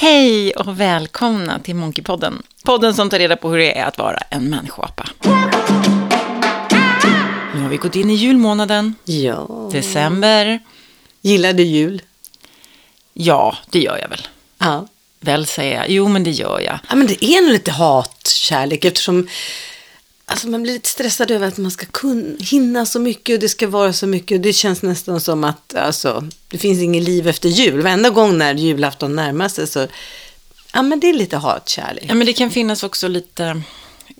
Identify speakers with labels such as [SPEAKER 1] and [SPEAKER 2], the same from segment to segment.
[SPEAKER 1] Hej och välkomna till Monkeypodden. Podden som tar reda på hur det är att vara en människoapa. Nu har vi gått in i julmånaden,
[SPEAKER 2] Ja.
[SPEAKER 1] december.
[SPEAKER 2] Gillar du jul?
[SPEAKER 1] Ja, det gör jag väl.
[SPEAKER 2] Ja.
[SPEAKER 1] Väl säger jag. Jo, men det gör jag.
[SPEAKER 2] ja men det är nog lite hatkärlek eftersom alltså man blir lite stressad över att man ska kunna, hinna så mycket och det ska vara så mycket. Och det känns nästan som att alltså, det finns inget liv efter jul. Varenda gång när julafton närmar sig så ja, men det är lite hatkärlek.
[SPEAKER 1] Ja, men det kan finnas också lite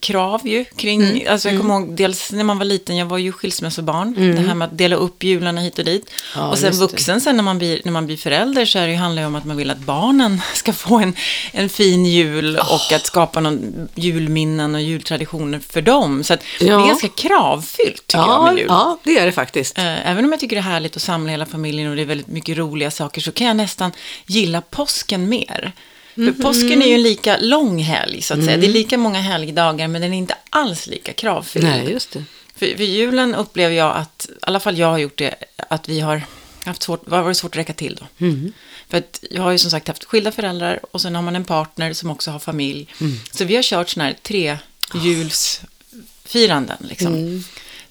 [SPEAKER 1] krav ju kring,
[SPEAKER 2] Mm,
[SPEAKER 1] alltså jag kommer ihåg dels när man var liten, jag var ju skilsmässobarn, det här med att dela upp jularna hit och dit.
[SPEAKER 2] Mm. Ja,
[SPEAKER 1] och sen
[SPEAKER 2] just det.
[SPEAKER 1] vuxen sen när man blir, när man blir förälder så är det ju, handlar det om att man vill att barnen ska få en, en fin jul och att skapa någon julminnen och jultraditioner för dem. Så att det är
[SPEAKER 2] Ja.
[SPEAKER 1] ganska kravfyllt tycker jag
[SPEAKER 2] ja,
[SPEAKER 1] med jul.
[SPEAKER 2] ja, det är det faktiskt.
[SPEAKER 1] Eh, Även om jag tycker det är härligt att samla hela familjen och det är väldigt mycket roliga saker så kan jag nästan gilla påsken mer.
[SPEAKER 2] Mhm.
[SPEAKER 1] För påsken är ju en lika lång helg så att säga. Det är lika många helgdagar men den är inte alls lika kravfylld.
[SPEAKER 2] Nej, just det.
[SPEAKER 1] För, för julen upplever jag att, i alla fall jag har gjort det, att vi har haft svårt, det har varit svårt att räcka till då.
[SPEAKER 2] Mm.
[SPEAKER 1] För att jag har ju som sagt haft skilda föräldrar och sen har man en partner som också har familj.
[SPEAKER 2] Mm.
[SPEAKER 1] Så vi har kört sådana här tre julsfiranden liksom.
[SPEAKER 2] Mm.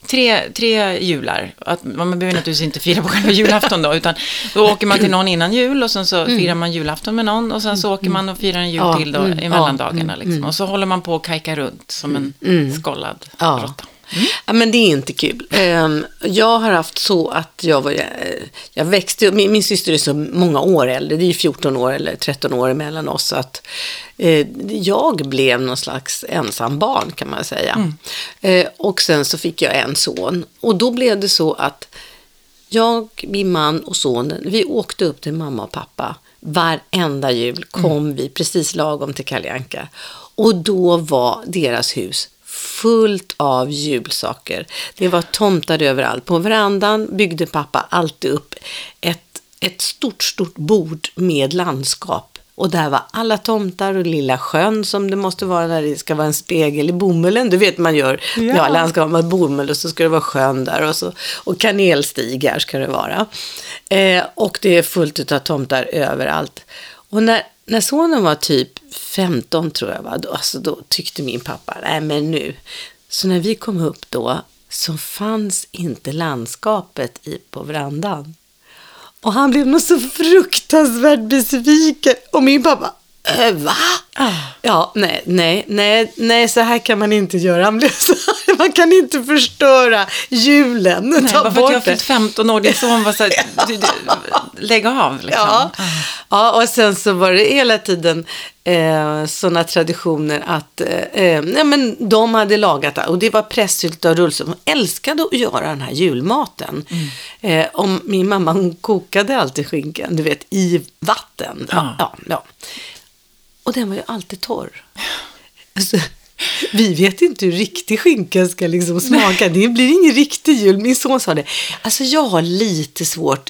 [SPEAKER 1] Tre, tre jular. Att, man behöver naturligtvis inte fira på själva julafton då, utan då åker man till någon innan jul och sen så firar man julafton med någon och sen så åker man och firar en jul
[SPEAKER 2] Ja,
[SPEAKER 1] till då
[SPEAKER 2] mm,
[SPEAKER 1] i
[SPEAKER 2] ja,
[SPEAKER 1] mellandagarna. Liksom. Och så håller man på och kajkar runt som en skållad
[SPEAKER 2] Ja.
[SPEAKER 1] råtta.
[SPEAKER 2] Ja, men det är inte kul. Ehm, Jag har haft så att jag var, eh, jag växte min, min syster är så många år äldre, det är ju 14 år eller 13 år emellan oss, att eh, jag blev någon slags ensam barn kan man säga. Eh, och sen så fick jag en son och då blev det så att jag, min man och sonen, vi åkte upp till mamma och pappa. Varenda jul kom vi precis lagom till Kalle Anka. Och då var deras hus fullt av julsaker. Det var tomtar överallt. På verandan byggde pappa alltid upp ett, ett stort, stort bord med landskap. Och där var alla tomtar och lilla sjön som det måste vara när det ska vara en spegel i bomullen. Du vet man gör
[SPEAKER 1] Ja.
[SPEAKER 2] ja. landskap med bomull och så ska det vara sjön där och, så, och kanelstigar ska det vara. Eh, och det är fullt av tomtar överallt. Och när, när sonen var typ 15 tror jag, var, då, alltså, då tyckte min pappa, nej men nu. Så när vi kom upp då så fanns inte landskapet i, på verandan. Och han blev nog så fruktansvärt besviken. Och min pappa, äh, va?
[SPEAKER 1] Ah.
[SPEAKER 2] Ja, nej, nej, nej, nej, så här kan man inte göra. Han blev så, man kan inte förstöra julen.
[SPEAKER 1] Nej,
[SPEAKER 2] Ta
[SPEAKER 1] bara för att jag fyllt 15 år, din son var så här, du, du, lägg av liksom.
[SPEAKER 2] Ja. ja, och sen så var det hela tiden eh, sådana traditioner att eh, eh, nej, men de hade lagat det. Och det var pressylta och rullsås. De älskade att göra den här julmaten. Eh, om min mamma hon kokade alltid skinkan, du vet, i vatten. Ja, ja, ja. Och den var ju alltid torr. Alltså, vi vet inte hur riktig skinka ska liksom smaka. Det blir ingen riktig jul. Min son sa det. Alltså jag har lite svårt.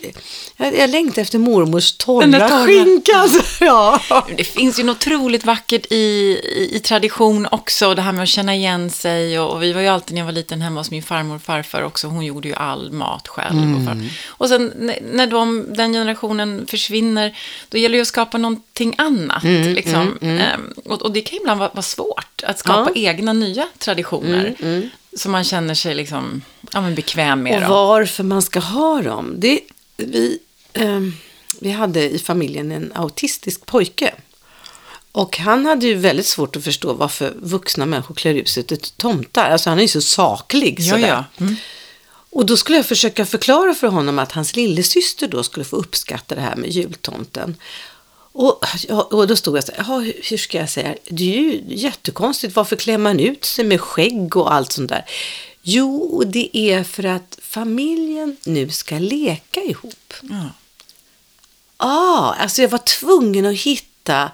[SPEAKER 2] Jag, jag längtar efter mormors torra
[SPEAKER 1] torra.
[SPEAKER 2] skinka. Alltså, ja.
[SPEAKER 1] Det finns ju något otroligt vackert i, i, i tradition också, det här med att känna igen sig. Och, och vi var ju alltid när jag var liten hemma hos min farmor och farfar också. Hon gjorde ju all mat själv. Och, far. och sen när- när de, den generationen försvinner, då gäller det att skapa någonting annat. liksom. Ehm, och, och det kan ibland vara, vara svårt att skapa egna nya traditioner. Som man känner sig liksom, ja, men bekväm med.
[SPEAKER 2] Och
[SPEAKER 1] då.
[SPEAKER 2] varför man ska ha dem. Det, vi, ehm, vi hade i familjen en autistisk pojke. Och han hade ju väldigt svårt att förstå varför vuxna människor klär ut sig till tomtar. Alltså han är ju så saklig.
[SPEAKER 1] Ja,
[SPEAKER 2] sådär.
[SPEAKER 1] ja. Mm.
[SPEAKER 2] Och då skulle jag försöka förklara för honom att hans lillasyster då skulle få uppskatta det här med jultomten. Och, och då stod jag så här, "Jaha, hur- ska jag säga, det är ju jättekonstigt, varför klär man ut sig med skägg och allt sånt där? Jo, det är för att familjen nu ska leka ihop.
[SPEAKER 1] Ja.
[SPEAKER 2] Ah, alltså jag var tvungen att hitta,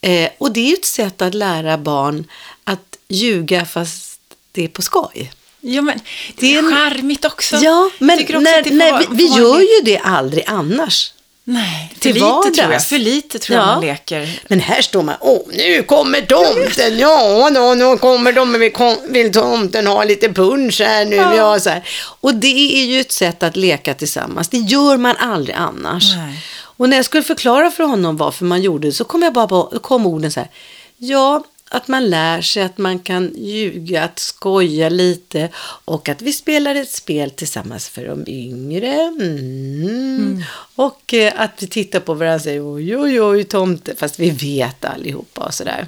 [SPEAKER 2] eh, och det är ju ett sätt att lära barn att ljuga fast det är på skoj.
[SPEAKER 1] Ja, men det
[SPEAKER 2] är
[SPEAKER 1] charmigt också.
[SPEAKER 2] Ja, men när, när vi, vi gör ju det aldrig annars.
[SPEAKER 1] Nej, för
[SPEAKER 2] till
[SPEAKER 1] lite tror jag.
[SPEAKER 2] vardags.
[SPEAKER 1] För lite tror jag
[SPEAKER 2] Ja.
[SPEAKER 1] man leker.
[SPEAKER 2] Men här står man, åh nu kommer tomten, ja då, nu kommer de, vill, kom, vill tomten ha lite punsch här nu,
[SPEAKER 1] Ja.
[SPEAKER 2] ja. så här. Och det är ju ett sätt att leka tillsammans, det gör man aldrig annars.
[SPEAKER 1] Nej.
[SPEAKER 2] Och när jag skulle förklara för honom varför man gjorde det så kom jag bara på, kom orden så här. Ja, att man lär sig att man kan ljuga, att skoja lite och att vi spelar ett spel tillsammans för de yngre. Mm. Och eh, att vi tittar på varandra och säger oj, oj, oj, tomte, fast vi vet allihopa och sådär.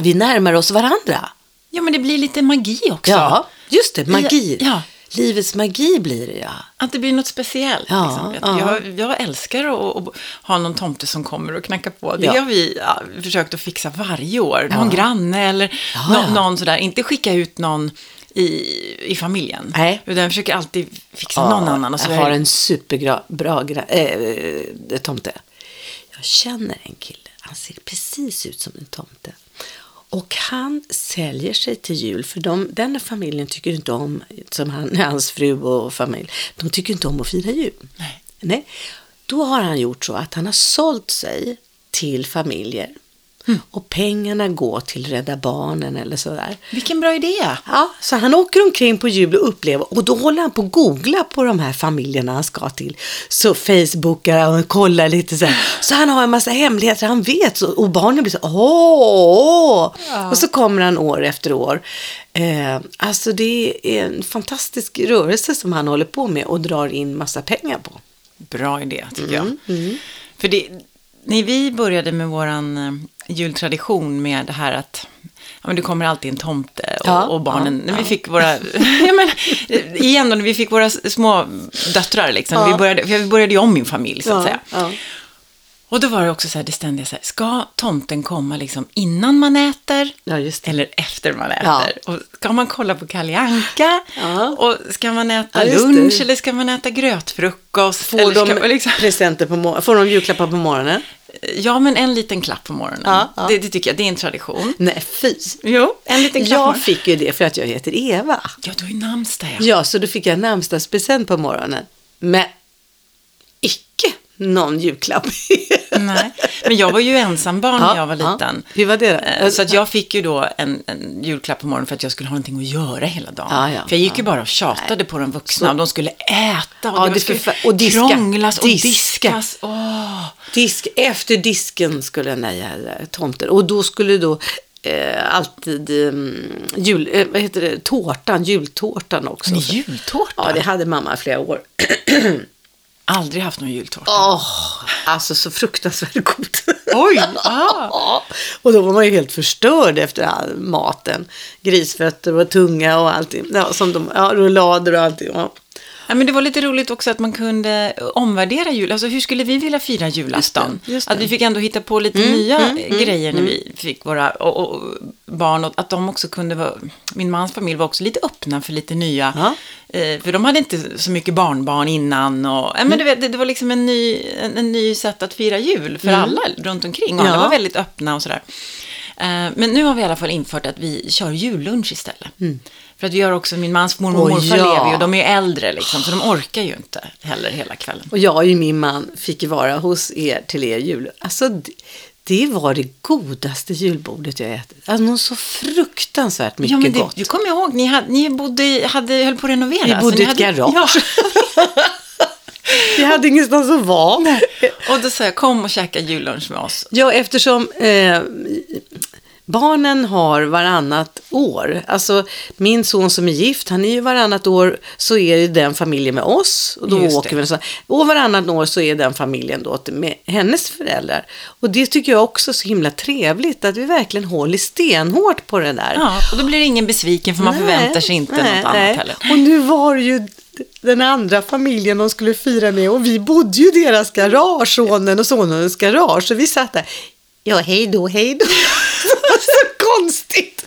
[SPEAKER 2] Vi närmar oss varandra.
[SPEAKER 1] Ja, men det blir lite magi också.
[SPEAKER 2] Ja, just det, magi.
[SPEAKER 1] Ja.
[SPEAKER 2] Livets magi blir det, ja.
[SPEAKER 1] Att det blir något speciellt.
[SPEAKER 2] Ja,
[SPEAKER 1] liksom.
[SPEAKER 2] ja.
[SPEAKER 1] Jag, jag älskar att, att ha någon tomte som kommer och knackar på. Det
[SPEAKER 2] Ja.
[SPEAKER 1] har vi ja, försökt att fixa varje år. Någon granne eller
[SPEAKER 2] Ja, ja.
[SPEAKER 1] någon sådär. Inte skicka ut någon i, i familjen.
[SPEAKER 2] Nej.
[SPEAKER 1] Utan jag försöker alltid fixa någon annan. Och så
[SPEAKER 2] jag har en superbra bra äh, tomte. Jag känner en kille. Han ser precis ut som en tomte. Och han säljer sig till jul, för de, den familjen tycker inte om, som han, hans fru och familj, de tycker inte om att fira jul.
[SPEAKER 1] Nej.
[SPEAKER 2] Nej. Då har han gjort så att han har sålt sig till familjer.
[SPEAKER 1] Mm.
[SPEAKER 2] Och pengarna går till Rädda Barnen eller sådär.
[SPEAKER 1] Vilken bra idé.
[SPEAKER 2] Ja, så han åker omkring på jul och upplever och då håller han på att googla på de här familjerna han ska till. Så Facebookar han och kollar lite så här. Så han har en massa hemligheter han vet och barnen blir så åh! Och så kommer han år efter år. Eh, alltså det är en fantastisk rörelse som han håller på med och drar in massa pengar på.
[SPEAKER 1] Bra idé, tycker
[SPEAKER 2] Mm,
[SPEAKER 1] jag. För det, när vi började med våran eh, jultradition med det här att Ja, men det kommer alltid en tomte och,
[SPEAKER 2] Ja,
[SPEAKER 1] och barnen,
[SPEAKER 2] ja,
[SPEAKER 1] när vi fick våra, ja, men, igen då, när vi fick våra små döttrar liksom, vi började, vi började ju om min familj så att säga. Och då var det också så här, det ständiga så här, ska tomten komma liksom innan man äter?
[SPEAKER 2] Ja.
[SPEAKER 1] Eller efter man äter?
[SPEAKER 2] Ja.
[SPEAKER 1] Och ska man kolla på Kalle Anka?
[SPEAKER 2] Ja.
[SPEAKER 1] Och ska man äta lunch eller ska man äta grötfrukost?
[SPEAKER 2] Får de
[SPEAKER 1] ska, man liksom,
[SPEAKER 2] presenter på får de julklappar på morgonen?
[SPEAKER 1] Ja, men en liten klapp på morgonen. Det, det tycker jag, det är en tradition.
[SPEAKER 2] Nej, fy.
[SPEAKER 1] Jo, en liten klapp.
[SPEAKER 2] Jag fick ju det för att jag heter Eva.
[SPEAKER 1] Ja, du har ju namnsdag ja.
[SPEAKER 2] Ja, så då fick jag namnsdagspresent på morgonen. Men icke någon julklapp.
[SPEAKER 1] Nej, men jag var ju ensambarn när jag var
[SPEAKER 2] ja.
[SPEAKER 1] liten.
[SPEAKER 2] Hur var det då?
[SPEAKER 1] Eh, Så att jag fick ju då en, en julklapp på morgonen för att jag skulle ha någonting att göra hela dagen.
[SPEAKER 2] Ja, ja,
[SPEAKER 1] för jag gick ju
[SPEAKER 2] ja.
[SPEAKER 1] bara och tjatade på de vuxna. Och de skulle äta och
[SPEAKER 2] Ja,
[SPEAKER 1] det, skulle
[SPEAKER 2] och diska.
[SPEAKER 1] krånglas och
[SPEAKER 2] Diska.
[SPEAKER 1] diskas. Åh.
[SPEAKER 2] Disk, efter disken skulle den där tomten. Och då skulle då eh, alltid eh, jul, eh, vad heter det, tårtan, jultårtan också.
[SPEAKER 1] Men jultårta?
[SPEAKER 2] Ja, det hade mamma i flera år.
[SPEAKER 1] Aldrig haft någon jultårta.
[SPEAKER 2] Åh, alltså så fruktansvärt god.
[SPEAKER 1] Oj! Ah.
[SPEAKER 2] Och då var man ju helt förstörd efter all maten. Grisfötter och tunga och allting. Ja, som de, ja, rullader och allting. Ja.
[SPEAKER 1] Ja, men det var lite roligt också att man kunde omvärdera jul. Alltså hur skulle vi vilja fira julafton?
[SPEAKER 2] Just det.
[SPEAKER 1] Att vi fick ändå hitta på lite nya grejer när vi fick våra och, och, barn. Och att de också kunde vara, min mans familj var också lite öppna för lite nya.
[SPEAKER 2] Ja.
[SPEAKER 1] Eh, för de hade inte så mycket barnbarn innan. Och, ja, men du vet, det, det var liksom en ny, en, en ny sätt att fira jul för alla runt omkring. Och alla var väldigt öppna och sådär. Eh, men nu har vi i alla fall infört att vi kör jullunch istället. För att vi har också, min mans mormor och morfar
[SPEAKER 2] ja.
[SPEAKER 1] lever ju och de är ju äldre liksom, så de orkar ju inte heller hela kvällen.
[SPEAKER 2] Och jag och min man fick vara hos er till er jul. Alltså, det, det var det godaste julbordet jag ätit. Alltså, något så fruktansvärt mycket
[SPEAKER 1] ja, men det,
[SPEAKER 2] gott.
[SPEAKER 1] du kommer ihåg, ni, hade, ni bodde, hade, höll på att renovera.
[SPEAKER 2] Vi bodde i ett
[SPEAKER 1] hade,
[SPEAKER 2] garage.
[SPEAKER 1] Ja.
[SPEAKER 2] Vi hade ingenstans att vara.
[SPEAKER 1] och då sa jag, kom och käka jullunch med oss.
[SPEAKER 2] Ja, eftersom eh, barnen har varannat år. Alltså min son som är gift, han är ju varannat år så är ju den familjen med oss. Och då
[SPEAKER 1] Just
[SPEAKER 2] åker
[SPEAKER 1] det.
[SPEAKER 2] vi så. Och varannat år så är den familjen då med hennes föräldrar. Och det tycker jag också är så himla trevligt att vi verkligen håller stenhårt på det där.
[SPEAKER 1] Ja, och då blir det ingen besviken för man
[SPEAKER 2] Nej,
[SPEAKER 1] förväntar sig inte
[SPEAKER 2] nej,
[SPEAKER 1] något
[SPEAKER 2] nej.
[SPEAKER 1] annat heller.
[SPEAKER 2] Och nu var det ju den andra familjen de skulle fira med och vi bodde ju i deras garage, sonen och sonens garage. Så vi satt där, ja hej då, hej då. det var så konstigt.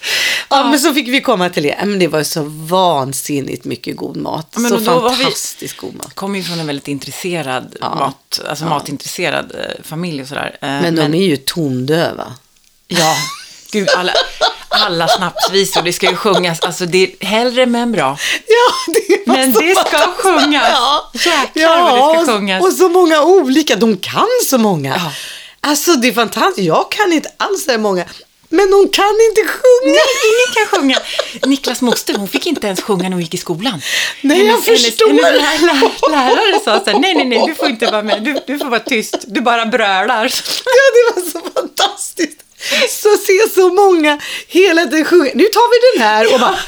[SPEAKER 2] Ja, men så fick vi komma till det. Ja, Men det var så vansinnigt mycket god mat.
[SPEAKER 1] Ja, men
[SPEAKER 2] så fantastiskt god mat.
[SPEAKER 1] kommer ju från en väldigt intresserad
[SPEAKER 2] Ja.
[SPEAKER 1] mat, alltså matintresserad eh, familj och sådär. Eh,
[SPEAKER 2] Men de är ju tondöva.
[SPEAKER 1] Ja, gud, alla, alla snapsvisor, det ska ju sjungas, alltså det är hellre men bra.
[SPEAKER 2] Ja, det var
[SPEAKER 1] Men
[SPEAKER 2] så
[SPEAKER 1] det ska sjungas.
[SPEAKER 2] Ja,
[SPEAKER 1] Jäklar vad det ska sjungas.
[SPEAKER 2] Och så många olika. De kan så många.
[SPEAKER 1] Ja.
[SPEAKER 2] Alltså det är fantastiskt. Jag kan inte alls här många. Men hon kan inte sjunga.
[SPEAKER 1] Nej, ingen kan sjunga. Niklas moster, hon fick inte ens sjunga när hon gick i skolan.
[SPEAKER 2] Nej, jag förstår.
[SPEAKER 1] Hennes, hennes lär, lär, lärare sa så här, nej, nej, nej, du får inte vara med. Du, du får vara tyst. Du bara brölar.
[SPEAKER 2] Ja, det var så fantastiskt. Så se så många hela tiden sjunga. Nu tar vi den här och bara,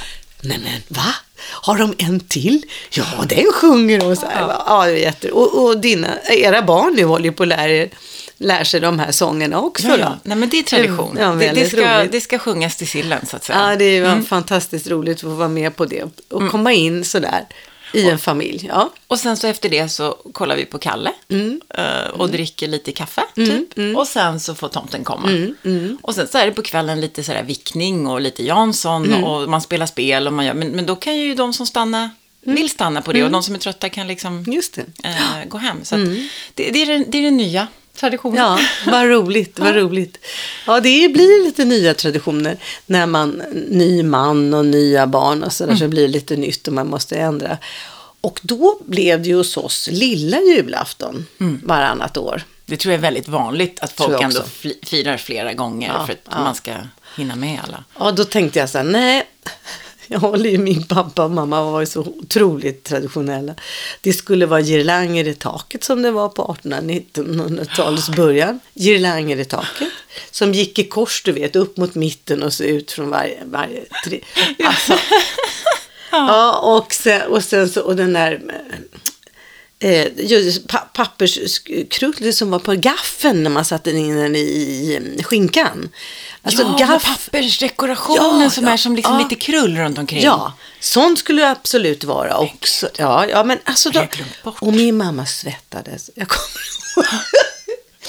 [SPEAKER 2] nej men va? Har de en till? Ja, den sjunger och så här. Ja, ja det är jätte... Och, och dina, era barn nu håller ju på att lära er lär sig de här sångerna också.
[SPEAKER 1] Ja, ja. Nej, men det är tradition.
[SPEAKER 2] Ja,
[SPEAKER 1] det, det, ska,
[SPEAKER 2] roligt.
[SPEAKER 1] det ska sjungas till sillen, så att säga.
[SPEAKER 2] Ja, det är ju fantastiskt roligt att få vara med på det och komma in sådär i en familj. Ja.
[SPEAKER 1] Och sen så efter det så kollar vi på Kalle
[SPEAKER 2] Mm.
[SPEAKER 1] eh, och dricker lite kaffe, typ. Och sen så får tomten komma.
[SPEAKER 2] Mm,
[SPEAKER 1] Och sen så är det på kvällen lite sådär vickning och lite Jansson
[SPEAKER 2] Mm.
[SPEAKER 1] och man spelar spel och man gör, men, men då kan ju de som stannar,
[SPEAKER 2] Mm.
[SPEAKER 1] vill stanna på det och de som är trötta kan liksom
[SPEAKER 2] det.
[SPEAKER 1] eh, gå hem. Så det, det, är den, det är den nya traditionen.
[SPEAKER 2] Ja, vad roligt, vad roligt. Ja, det blir lite nya traditioner när man, ny man och nya barn och sådär, så blir det lite nytt och man måste ändra. Och då blev det ju hos oss lilla julafton varannat år.
[SPEAKER 1] Det tror jag är väldigt vanligt att folk ändå firar flera gånger
[SPEAKER 2] Ja,
[SPEAKER 1] för att
[SPEAKER 2] ja.
[SPEAKER 1] man ska hinna med alla.
[SPEAKER 2] Ja, då tänkte jag så här, nej, jag håller ju min pappa och mamma var ju så otroligt traditionella. Det skulle vara girlanger i taket som det var på 1800-1900-talets början. Girlanger i taket. Som gick i kors, du vet, upp mot mitten och så ut från varje, varje tre. Alltså, ja, och sen, och sen så, och den där eh, papperskrull som var på gaffeln när man satte in den i skinkan. Alltså
[SPEAKER 1] ja,
[SPEAKER 2] gaff-
[SPEAKER 1] pappersdekorationen
[SPEAKER 2] Ja,
[SPEAKER 1] som
[SPEAKER 2] ja,
[SPEAKER 1] är som liksom
[SPEAKER 2] ja.
[SPEAKER 1] lite krull runt omkring.
[SPEAKER 2] Ja, sånt skulle det absolut vara också. Ja, ja men alltså då, och min mamma svettades. Jag kommer ihåg.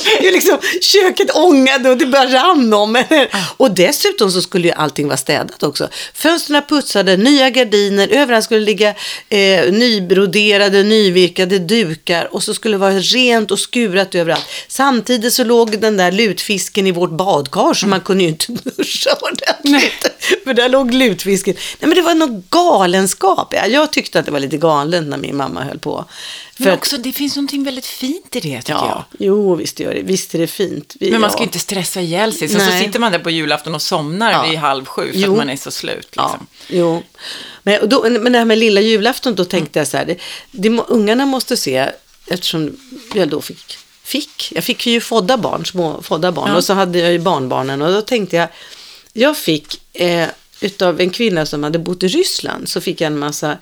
[SPEAKER 2] Det är liksom, köket ångade och det bara rann om henne. Och dessutom så skulle ju allting vara städat också. Fönstren putsade, nya gardiner, överallt skulle ligga eh, nybroderade, nyvirkade dukar och så skulle det vara rent och skurat överallt. Samtidigt så låg den där lutfisken i vårt badkar så man kunde ju inte duscha ordentligt. För där låg lutfisken. Nej men det var någon galenskap. Ja, Jag tyckte att det var lite galet när min mamma höll på. För
[SPEAKER 1] Men också, det finns någonting väldigt fint i det, tycker jag.
[SPEAKER 2] Ja, jo visst gör det. Visst är det fint. Vi,
[SPEAKER 1] Men man ska
[SPEAKER 2] ja.
[SPEAKER 1] ju inte stressa ihjäl sig. Så
[SPEAKER 2] Nej.
[SPEAKER 1] sitter man där på julafton och somnar
[SPEAKER 2] Ja.
[SPEAKER 1] vid halv sju för
[SPEAKER 2] Jo.
[SPEAKER 1] att man är så slut.
[SPEAKER 2] Ja,
[SPEAKER 1] Liksom.
[SPEAKER 2] jo. Men, då, men det här med lilla julafton, då tänkte jag så här, det, det, ungarna måste se, eftersom jag då fick, fick, jag fick ju fodda barn, små fodda barn,
[SPEAKER 1] Ja.
[SPEAKER 2] och så hade jag ju barnbarnen, och då tänkte jag, jag fick eh, utav en kvinna som hade bott i Ryssland, så fick jag en massa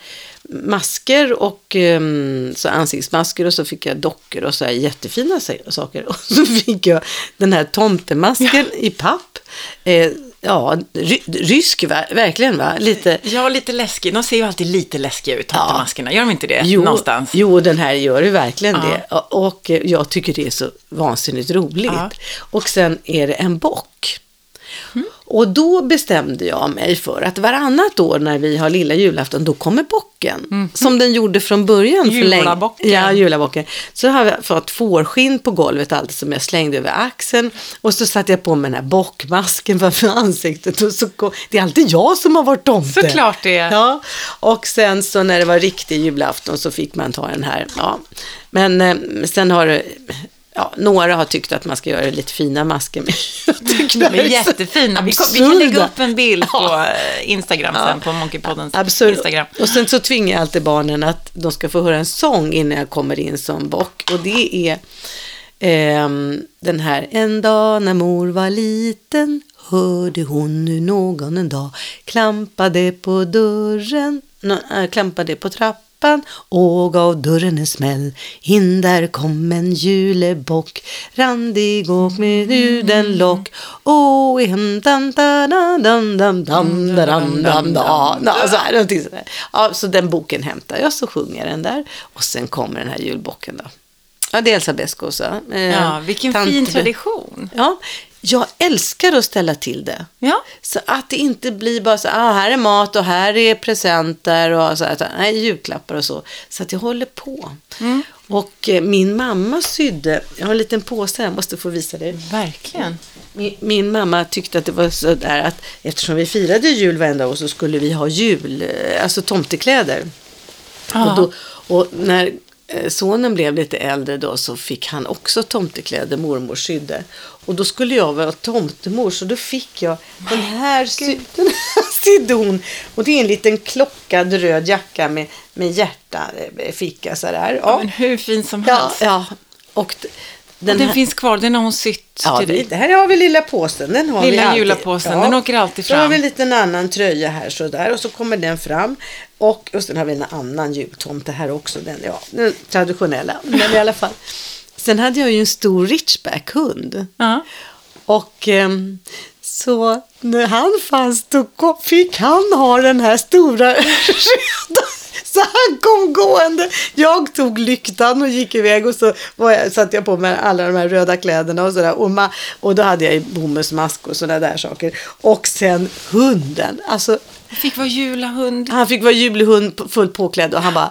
[SPEAKER 2] masker och ehm, så ansiktsmasker och så fick jag dockor och så här jättefina sa- saker. Och så fick jag den här tomtemasken i papp. Eh, ja, ry, rysk verkligen va? Lite.
[SPEAKER 1] Ja, lite läskig. De ser ju alltid lite läskiga ut, tomtemaskerna. Gör de inte det?
[SPEAKER 2] Jo,
[SPEAKER 1] Någonstans.
[SPEAKER 2] jo, den här gör ju verkligen
[SPEAKER 1] Ja.
[SPEAKER 2] det. Och, och jag tycker det är så vansinnigt roligt.
[SPEAKER 1] Ja.
[SPEAKER 2] Och sen är det en bock.
[SPEAKER 1] Mm.
[SPEAKER 2] Och då bestämde jag mig för att varannat år när vi har lilla julafton, då kommer bocken. Som den gjorde från början.
[SPEAKER 1] Julabocken.
[SPEAKER 2] Ja, julabocken. Så har jag fått fårskinn på golvet alltid som jag slängde över axeln. Och så satte jag på mig den här bockmasken framför ansiktet. Och så kom, det är alltid jag som har varit tomte.
[SPEAKER 1] Såklart det är.
[SPEAKER 2] Ja, och sen så när det var riktig julafton så fick man ta den här. Ja. Men eh, sen har det, ja, några har tyckt att man ska göra lite fina masker. Men jag tycker
[SPEAKER 1] De
[SPEAKER 2] det
[SPEAKER 1] är
[SPEAKER 2] så
[SPEAKER 1] jättefina. Vi, vi kan lägga upp en bild på eh, Instagram sen, på Monkeypoddens
[SPEAKER 2] Absurd.
[SPEAKER 1] Instagram.
[SPEAKER 2] Och sen så tvingar jag alltid barnen att de ska få höra en sång innan jag kommer in som bock. Och det är ehm, den här. En dag när mor var liten hörde hon nu någon en dag klampade på dörren, nå- äh, klampade på trappan trappan och gav dörren en smäll. In där kom en julebock, randig och med huden lock. Och i hemtan dam dam dam dam dam dam Ja, så den boken hämtar jag, så sjunger den där. Och sen kommer den här julbocken då. Ja, det är Elsa Beskow. Eh,
[SPEAKER 1] ja, vilken
[SPEAKER 2] tant...
[SPEAKER 1] fin tradition.
[SPEAKER 2] Ja, jag älskar att ställa till det.
[SPEAKER 1] Ja.
[SPEAKER 2] Så att det inte blir bara så, ah, här är mat och här är presenter och så här, så här, nej, julklappar och så. Så att jag håller på.
[SPEAKER 1] Mm.
[SPEAKER 2] Och eh, min mamma sydde, jag har en liten påse här, jag måste få visa dig.
[SPEAKER 1] Verkligen.
[SPEAKER 2] Min, min mamma tyckte att det var så där att eftersom vi firade jul varenda år så skulle vi ha jul, eh, alltså tomtekläder.
[SPEAKER 1] Ja.
[SPEAKER 2] Och, då, och när sonen blev lite äldre då så fick han också tomtekläder mormor sydde. Och då skulle jag vara tomtemor så då fick jag den här, sy- den här sydde hon. Och det är en liten klockad röd jacka med, med hjärta, eh, sådär. Ja,
[SPEAKER 1] Men hur fin som
[SPEAKER 2] ja,
[SPEAKER 1] helst.
[SPEAKER 2] ja. Och
[SPEAKER 1] Den,
[SPEAKER 2] den, här,
[SPEAKER 1] finns kvar, den har hon sytt
[SPEAKER 2] ja,
[SPEAKER 1] till dig.
[SPEAKER 2] här har vi lilla påsen. Den har
[SPEAKER 1] Lilla
[SPEAKER 2] vi alltid.
[SPEAKER 1] julapåsen, den åker alltid
[SPEAKER 2] Så har
[SPEAKER 1] fram.
[SPEAKER 2] vi en liten annan tröja här sådär och så kommer den fram. Och, och sen har vi en annan jultomte här också. Den, ja, den traditionella. Men i alla fall. Sen hade jag ju en stor ridgeback-hund.
[SPEAKER 1] Ja.
[SPEAKER 2] Och ehm, så när han fanns då kom- fick han ha den här stora. Så han kom gående. Jag tog lyktan och gick iväg och så var jag, satte jag på mig alla de här röda kläderna och sådär. Och, ma- och då hade jag ju bomullsmask och sådana där saker. Och sen hunden. Alltså
[SPEAKER 1] Jag fick vara julahund.
[SPEAKER 2] han fick vara julhund fullt påklädd och han bara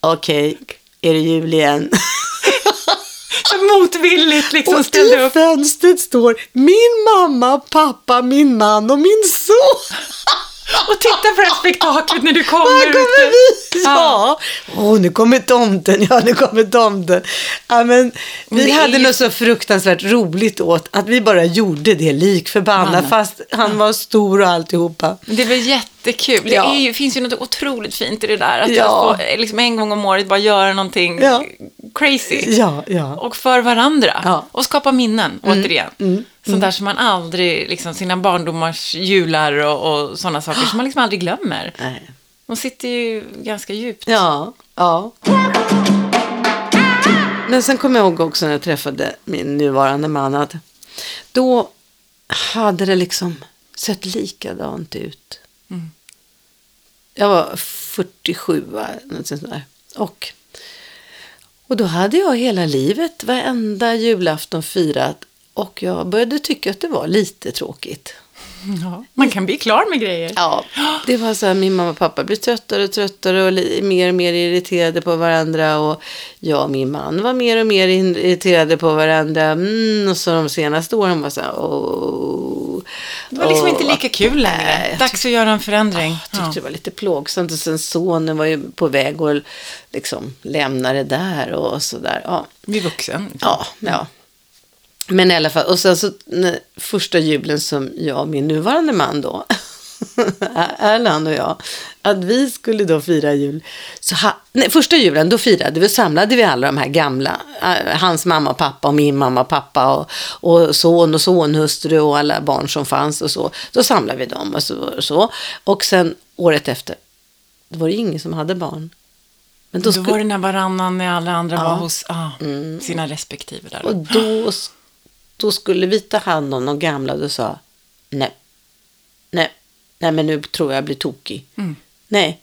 [SPEAKER 2] okej, är det jul igen?
[SPEAKER 1] Så motvilligt liksom
[SPEAKER 2] Och
[SPEAKER 1] ställde
[SPEAKER 2] i
[SPEAKER 1] upp.
[SPEAKER 2] fönstret står min mamma, pappa, min man och min son.
[SPEAKER 1] Och titta på det här spektaklet när du
[SPEAKER 2] Här
[SPEAKER 1] kommer.
[SPEAKER 2] kommer
[SPEAKER 1] ute.
[SPEAKER 2] vi! Ja! Åh, nu kommer tomten, ja nu kommer tomten. Ja, men vi
[SPEAKER 1] det är
[SPEAKER 2] hade
[SPEAKER 1] ju-
[SPEAKER 2] något så fruktansvärt roligt åt att vi bara gjorde det lik förbannat fast han var stor och alltihopa.
[SPEAKER 1] Det är väl jättekul. Det
[SPEAKER 2] Ja.
[SPEAKER 1] är ju, finns ju något otroligt fint i det där. Att
[SPEAKER 2] Ja.
[SPEAKER 1] få, liksom en gång om året bara göra någonting
[SPEAKER 2] Ja.
[SPEAKER 1] crazy.
[SPEAKER 2] Ja, ja.
[SPEAKER 1] Och för varandra.
[SPEAKER 2] Ja. Mm.
[SPEAKER 1] Och skapa minnen, återigen. Sånt där som man aldrig, liksom sina barndomars jular och, och sådana saker som man liksom aldrig glömmer.
[SPEAKER 2] Nej.
[SPEAKER 1] De sitter ju ganska djupt.
[SPEAKER 2] Ja, ja. Men sen kommer jag ihåg också när jag träffade min nuvarande man att då hade det liksom sett likadant ut. Jag var 47, va, något sånt där. Och, och då hade jag hela livet, varenda julafton firat. Och jag började tycka att det var lite tråkigt.
[SPEAKER 1] Ja. Man kan bli klar med grejer.
[SPEAKER 2] Ja, det var så här, min mamma och pappa blev tröttare och tröttare och mer och mer irriterade på varandra och jag och min man var mer och mer irriterade på varandra. Mm, och så de senaste åren var så här, åh.
[SPEAKER 1] Det var liksom
[SPEAKER 2] åh,
[SPEAKER 1] inte lika kul längre. Dags att göra en förändring.
[SPEAKER 2] Jag tyckte
[SPEAKER 1] Ja.
[SPEAKER 2] det var lite plågsamt och sen sonen var ju på väg att liksom lämna det där och sådär. Ja.
[SPEAKER 1] Bli vuxen.
[SPEAKER 2] Ja, ja. Men i alla fall, och sen så när, första julen som jag och min nuvarande man då, Erland och jag, att vi skulle då fira jul. Så ha, nej, första julen då firade vi, samlade vi alla de här gamla, eh, hans mamma och pappa och min mamma och pappa och, och son och sonhustru och alla barn som fanns och så. Då samlade vi dem och så. Och, så. och sen året efter, då var det ingen som hade barn. Men
[SPEAKER 1] Då,
[SPEAKER 2] då,
[SPEAKER 1] var det när varannan när alla andra
[SPEAKER 2] Ja. Mm.
[SPEAKER 1] var hos ah, sina respektive där.
[SPEAKER 2] Och då, då skulle vi ta hand om de gamla och då sa nej, nej, nej men nu tror jag jag blir tokig.
[SPEAKER 1] Mm.
[SPEAKER 2] Nej,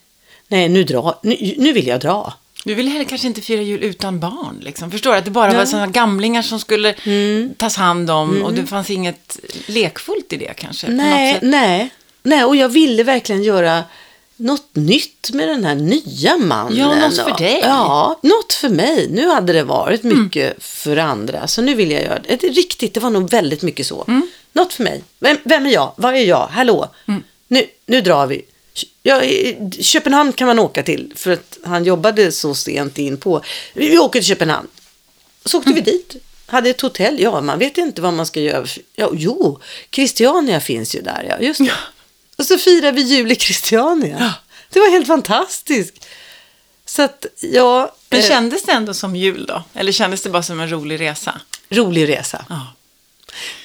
[SPEAKER 2] nej nu, dra, nu, nu vill jag dra.
[SPEAKER 1] Du ville heller kanske inte fira jul utan barn. Liksom. Förstår du? Att det bara var sådana gamlingar som skulle
[SPEAKER 2] Mm.
[SPEAKER 1] tas hand om och det fanns inget lekfullt i det kanske.
[SPEAKER 2] Nej, nej, nej, och jag ville verkligen göra något nytt med den här nya mannen.
[SPEAKER 1] Ja, något för dig.
[SPEAKER 2] Ja, något för mig. Nu hade det varit mycket för andra, så nu vill jag göra det. det. Riktigt, det var nog väldigt mycket så. Något för mig. Vem, vem är jag? Vad är jag? Hallå? Nu, nu drar vi. Ja, Köpenhamn kan man åka till, för att han jobbade så sent in på. Vi, åker till Köpenhamn. Så åkte vi dit. Hade ett hotell. Ja, man vet inte vad man ska göra. Ja, jo, Christiania finns ju där. Ja, just det. Och så firar vi jul i Christiania.
[SPEAKER 1] Ja.
[SPEAKER 2] Det var helt fantastiskt. Så att, ja,
[SPEAKER 1] Men
[SPEAKER 2] eh,
[SPEAKER 1] kändes det ändå som jul då? Eller kändes det bara som en rolig resa?
[SPEAKER 2] rolig resa.
[SPEAKER 1] Ja.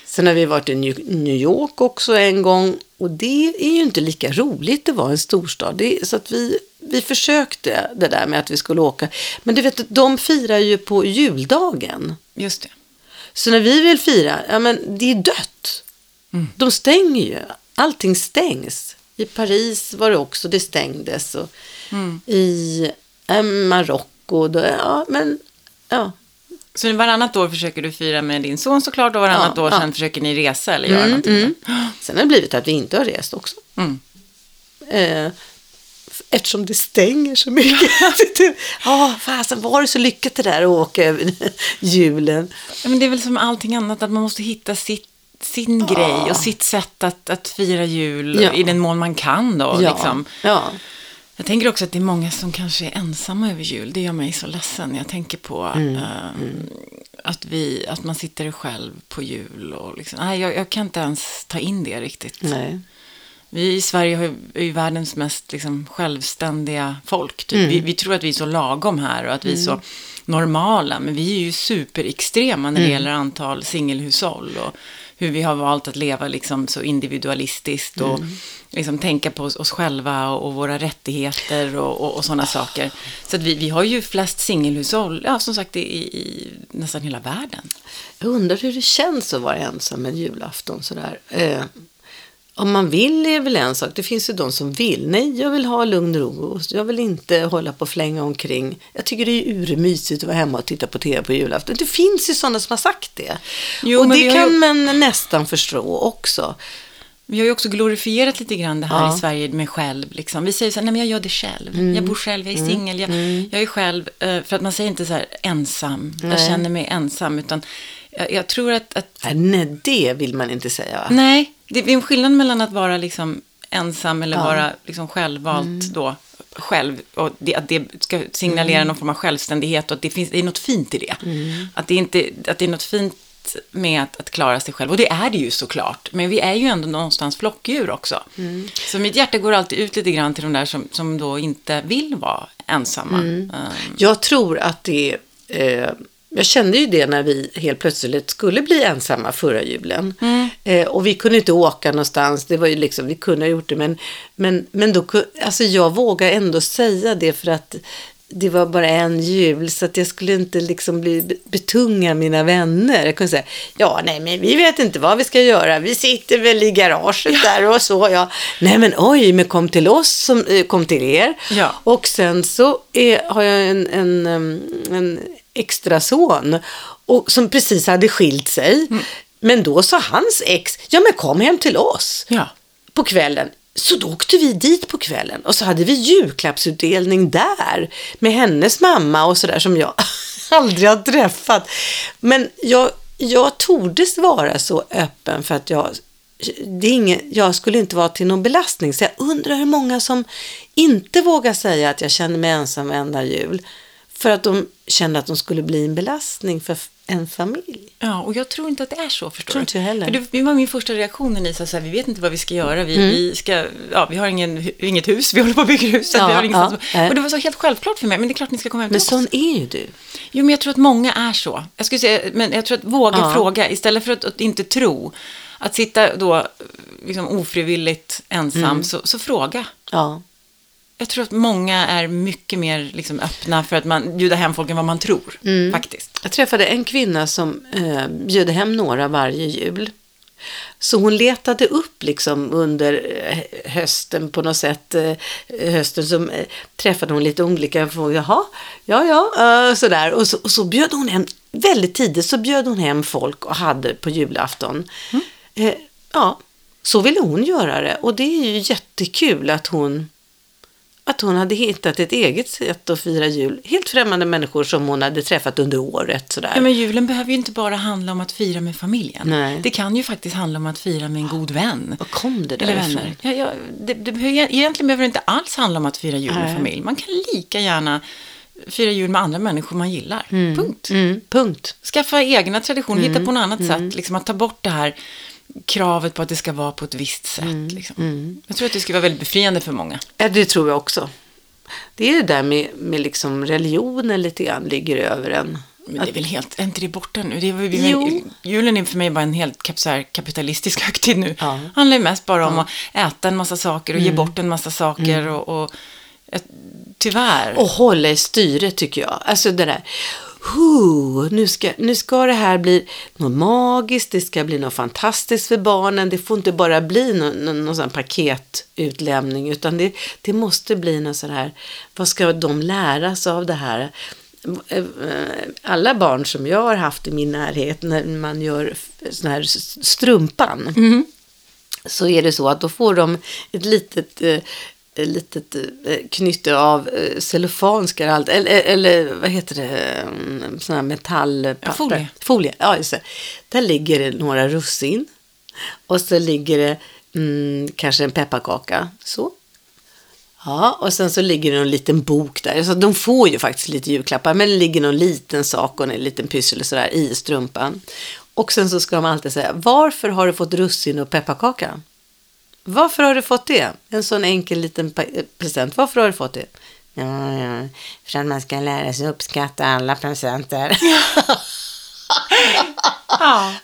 [SPEAKER 2] Sen har vi varit i New York också en gång. Och det är ju inte lika roligt att vara en storstad. Det så att vi, vi försökte det där med att vi skulle åka. Men du vet, de firar ju på juldagen.
[SPEAKER 1] Just det.
[SPEAKER 2] Så när vi vill fira, ja men det är dött.
[SPEAKER 1] Mm.
[SPEAKER 2] De stänger ju. Allting stängs. I Paris var det också, det stängdes. Och
[SPEAKER 1] Mm.
[SPEAKER 2] I eh, Marocko, då, ja men, ja.
[SPEAKER 1] Så varannat år försöker du fira med din son såklart och varannat
[SPEAKER 2] Ja,
[SPEAKER 1] år
[SPEAKER 2] ja.
[SPEAKER 1] sen försöker ni resa eller göra någonting.
[SPEAKER 2] Sen har det blivit att vi inte har rest också.
[SPEAKER 1] Mm.
[SPEAKER 2] Eh, eftersom det stänger så mycket. Ja, fasen var det så lyckat det där att åka över julen.
[SPEAKER 1] Ja, men det är väl som allting annat att man måste hitta sitt, sin grej och sitt sätt att, att fira jul
[SPEAKER 2] Ja.
[SPEAKER 1] i den mån man kan då.
[SPEAKER 2] Ja,
[SPEAKER 1] Liksom.
[SPEAKER 2] ja.
[SPEAKER 1] Jag tänker också att det är många som kanske är ensamma över jul. Det gör mig så ledsen. Jag tänker på
[SPEAKER 2] Mm,
[SPEAKER 1] eh, Att, vi, att man sitter själv på jul. Och liksom, nej, jag, jag kan inte ens ta in det riktigt.
[SPEAKER 2] Nej.
[SPEAKER 1] Vi i Sverige har är ju världens mest liksom, självständiga folk. Typ.
[SPEAKER 2] Mm.
[SPEAKER 1] Vi, vi tror att vi är så lagom här och att vi är så normala. Men vi är ju superextrema när det
[SPEAKER 2] Mm.
[SPEAKER 1] gäller antal singelhushåll. Och hur vi har valt att leva liksom, så individualistiskt. Och
[SPEAKER 2] Mm.
[SPEAKER 1] liksom, tänka på oss, oss själva och, och våra rättigheter och, och, och sådana saker. Så att vi, vi har ju flest singelhushåll, ja, som sagt, i, i nästan hela världen.
[SPEAKER 2] Jag undrar hur det känns att vara ensam en julafton sådär. Eh, om man vill är väl en sak. Det finns ju de som vill. Nej, jag vill ha lugn och ro. Jag vill inte hålla på och flänga omkring. Jag tycker det är urmysigt att vara hemma och titta på tv på julafton. Det finns ju sådana som har sagt det.
[SPEAKER 1] Jo,
[SPEAKER 2] och det kan
[SPEAKER 1] ju-
[SPEAKER 2] man nästan förstå också.
[SPEAKER 1] Vi har ju också glorifierat lite grann det här
[SPEAKER 2] Ja.
[SPEAKER 1] i Sverige med själv. Liksom. Vi säger så här, nej men jag gör det själv.
[SPEAKER 2] Mm.
[SPEAKER 1] Jag bor själv, jag är singel, jag, jag är själv. eh, För att man säger inte så här ensam, jag
[SPEAKER 2] Nej.
[SPEAKER 1] känner mig ensam. Utan jag, jag tror att, att,
[SPEAKER 2] Nej, nej, det vill man inte säga. Va?
[SPEAKER 1] nej, det är en skillnad mellan att vara liksom ensam eller
[SPEAKER 2] Ja. Mm.
[SPEAKER 1] vara liksom självvalt då. Själv, och det, att det ska signalera
[SPEAKER 2] Mm.
[SPEAKER 1] någon form av självständighet och att det, finns, det är något fint i det. Att, det inte, att det är något fint med att, att klara sig själv. Och det är det ju såklart. Men vi är ju ändå någonstans flockdjur också.
[SPEAKER 2] Mm.
[SPEAKER 1] Så mitt hjärta går alltid ut lite grann till de där som, som då inte vill vara ensamma.
[SPEAKER 2] Mm.
[SPEAKER 1] Um,
[SPEAKER 2] Jag tror att det eh, jag kände ju det när vi helt plötsligt skulle bli ensamma förra julen.
[SPEAKER 1] Mm.
[SPEAKER 2] Eh, och vi kunde inte åka någonstans. Det var ju liksom, vi kunde ha gjort det. Men, men, men då, alltså jag vågar ändå säga det för att det var bara en jul så att jag skulle inte liksom bli betunga mina vänner. Jag kunde säga, ja nej men vi vet inte vad vi ska göra. Vi sitter väl i garaget där och så. Ja. Nej men oj, men kom till oss, som, eh, kom till er.
[SPEAKER 1] Ja.
[SPEAKER 2] Och sen så är, har jag en, en, en extra son och, som precis hade skilt sig.
[SPEAKER 1] Mm.
[SPEAKER 2] Men då sa hans ex, ja men kom hem till oss
[SPEAKER 1] ja.
[SPEAKER 2] på kvällen. Så då åkte vi dit på kvällen och så hade vi julklappsutdelning där med hennes mamma och sådär som jag aldrig har träffat. Men jag, jag tordes vara så öppen för att jag, det är ingen, jag skulle inte vara till någon belastning. Så jag undrar hur många som inte vågar säga att jag känner mig ensam varenda jul. För att de kände att de skulle bli en belastning för en familj.
[SPEAKER 1] Ja, och jag tror inte att det är så, förstår
[SPEAKER 2] Tror inte jag heller.
[SPEAKER 1] För det, var min första reaktion när ni sa så här, vi vet inte vad vi ska göra. Vi,
[SPEAKER 2] Mm.
[SPEAKER 1] vi, ska, ja, vi har ingen, inget hus, vi håller på att bygga hus. så att
[SPEAKER 2] Ja,
[SPEAKER 1] vi har ingenstans.
[SPEAKER 2] ja,
[SPEAKER 1] och det var så helt självklart för mig, men det är klart ni ska komma hem till
[SPEAKER 2] Men
[SPEAKER 1] oss.
[SPEAKER 2] sån är ju du.
[SPEAKER 1] Jo, men jag tror att många är så. Jag skulle säga, men jag tror att våga
[SPEAKER 2] Ja.
[SPEAKER 1] fråga istället för att, att inte tro. Att sitta då liksom ofrivilligt ensam,
[SPEAKER 2] Mm.
[SPEAKER 1] så, så fråga.
[SPEAKER 2] Ja.
[SPEAKER 1] Jag tror att många är mycket mer liksom öppna för att man bjuda hem folk än vad man tror,
[SPEAKER 2] Mm.
[SPEAKER 1] faktiskt.
[SPEAKER 2] Jag träffade en kvinna som eh, bjöd hem några varje jul. Så hon letade upp liksom under eh, hösten på något sätt. Eh, hösten så eh, träffade hon lite olika frågor. Jaha, ja, ja, sådär. Och så, och så bjöd hon hem, väldigt tidigt så bjöd hon hem folk och hade på julafton. Eh, ja, så ville hon göra det. Och det är ju jättekul att hon att hon hade hittat ett eget sätt att fira jul. Helt främmande människor som hon hade träffat under året. Sådär.
[SPEAKER 1] Ja, men julen behöver ju inte bara handla om att fira med familjen.
[SPEAKER 2] Nej.
[SPEAKER 1] Det kan ju faktiskt handla om att fira med en god vän.
[SPEAKER 2] Var kom det därifrån?
[SPEAKER 1] vänner. Ja, ja, det, det behöver, egentligen behöver det inte alls handla om att fira jul med
[SPEAKER 2] Nej.
[SPEAKER 1] familj. Man kan lika gärna fira jul med andra människor man gillar. Punkt.
[SPEAKER 2] Mm, punkt.
[SPEAKER 1] Skaffa egna traditioner, hitta på något annat
[SPEAKER 2] Mm.
[SPEAKER 1] sätt. Liksom att ta bort det här kravet på att det ska vara på ett visst sätt.
[SPEAKER 2] Mm.
[SPEAKER 1] Liksom. Jag tror att det skulle vara väldigt befriande för många.
[SPEAKER 2] Ja, det tror jag också. Det är det där med, med liksom religionen lite grann ligger över en.
[SPEAKER 1] Men det är väl helt, är inte det borta nu? Det är,
[SPEAKER 2] Jo.
[SPEAKER 1] Julen är för mig bara en helt kap, så här, kapitalistisk högtid nu.
[SPEAKER 2] Ja. Mm.
[SPEAKER 1] handlar ju mest bara om att äta en massa saker och ge bort en massa saker. Och, och, eh, tyvärr.
[SPEAKER 2] Och hålla i styret tycker jag. Alltså det där. Huh, nu, ska, nu ska det här bli något magiskt, det ska bli något fantastiskt för barnen. Det får inte bara bli någon, någon, någon paketutlämning utan det, det måste bli något sån här, vad ska de lära sig av det här? Eh, Alla barn som jag har haft i min närhet när man gör sån här strumpan så är det så att då får de ett litet, eh, litet eh, knytte av eh, cellofan ska det allt, eller, eller vad heter det, mm, sån här metallpapper.
[SPEAKER 1] Ja, folie.
[SPEAKER 2] Folie, ja just det. Där ligger det några russin och så ligger det mm, kanske en pepparkaka. Så. Ja, och sen så ligger det en liten bok där. Så de får ju faktiskt lite julklappar, men det ligger någon liten sak och en liten pyssel och sådär i strumpan. Och sen så ska de alltid säga, varför har du fått russin och pepparkaka? Varför har du fått det? En sån enkel liten present. Varför har du fått det? Ja, ja, för att man ska lära sig uppskatta alla presenter.
[SPEAKER 1] Ja.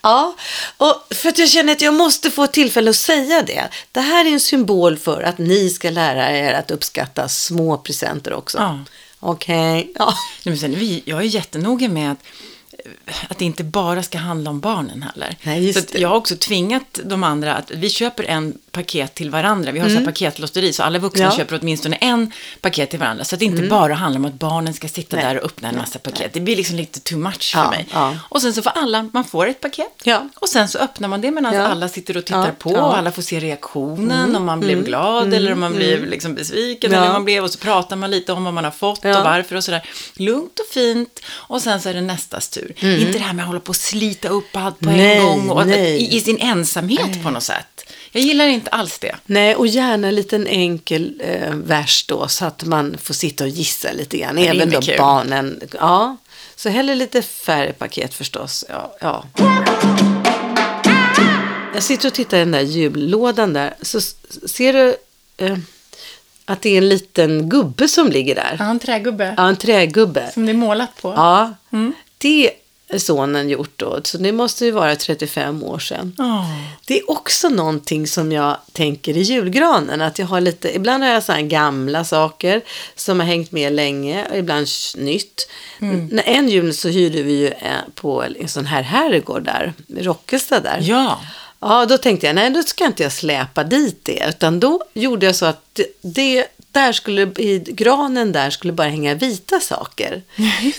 [SPEAKER 2] Ja, och för att jag känner att jag måste få ett tillfälle att säga det. Det här är en symbol för att ni ska lära er att uppskatta små presenter också.
[SPEAKER 1] Ja.
[SPEAKER 2] Okej, ja.
[SPEAKER 1] Nej, men sen, vi, jag är jättenoga med att, att det inte bara ska handla om barnen heller.
[SPEAKER 2] Nej,
[SPEAKER 1] så jag har också tvingat de andra att vi köper en paket till varandra. Vi har så här paketlotteri, så alla vuxna
[SPEAKER 2] Mm. Ja. Mm.
[SPEAKER 1] köper åtminstone en paket till varandra. Så att det inte bara handlar om att barnen ska sitta
[SPEAKER 2] Nej.
[SPEAKER 1] där och öppna en massa paket. Det blir liksom lite too much
[SPEAKER 2] Ja,
[SPEAKER 1] för mig.
[SPEAKER 2] ja.
[SPEAKER 1] Och sen så får alla, man får ett paket. Och sen så öppnar man det medan alla sitter och tittar på.
[SPEAKER 2] Mm.
[SPEAKER 1] Och alla får se reaktionen, om man blev glad eller om man blev liksom besviken. Eller man blev. Och så pratar man lite om vad man har fått och varför och sådär. Lugnt och fint. Och sen så är det nästas tur. Inte det här med att hålla på och slita upp allt på
[SPEAKER 2] Mm. Nej,
[SPEAKER 1] en gång. Och att,
[SPEAKER 2] nej.
[SPEAKER 1] i, I sin ensamhet på något sätt. Jag gillar inte alls det.
[SPEAKER 2] Nej, och gärna en liten enkel eh, vers då så att man får sitta och gissa lite grann.
[SPEAKER 1] det
[SPEAKER 2] Även då
[SPEAKER 1] kul.
[SPEAKER 2] barnen. Ja, så hellre lite färre paket förstås. Ja, ja. Jag sitter och tittar i den där jullådan där. Så ser du eh, att det är en liten gubbe som ligger där.
[SPEAKER 1] Ja, en trägubbe.
[SPEAKER 2] Ja, en trägubbe.
[SPEAKER 1] Som det är målat på.
[SPEAKER 2] Ja, det är sonen gjort då. Så det måste ju vara 35 år sedan.
[SPEAKER 1] Åh.
[SPEAKER 2] Det är också någonting som jag tänker i julgranen. Att jag har lite, ibland har jag så gamla saker som har hängt med länge och ibland nytt. När en jul så hyrde vi ju eh, på en sån här herrgård där, Rockestad där.
[SPEAKER 1] Ja.
[SPEAKER 2] Ja, då tänkte jag, nej då ska inte jag släpa dit det. Utan då gjorde jag så att det, det där skulle, i granen där skulle bara hänga vita saker.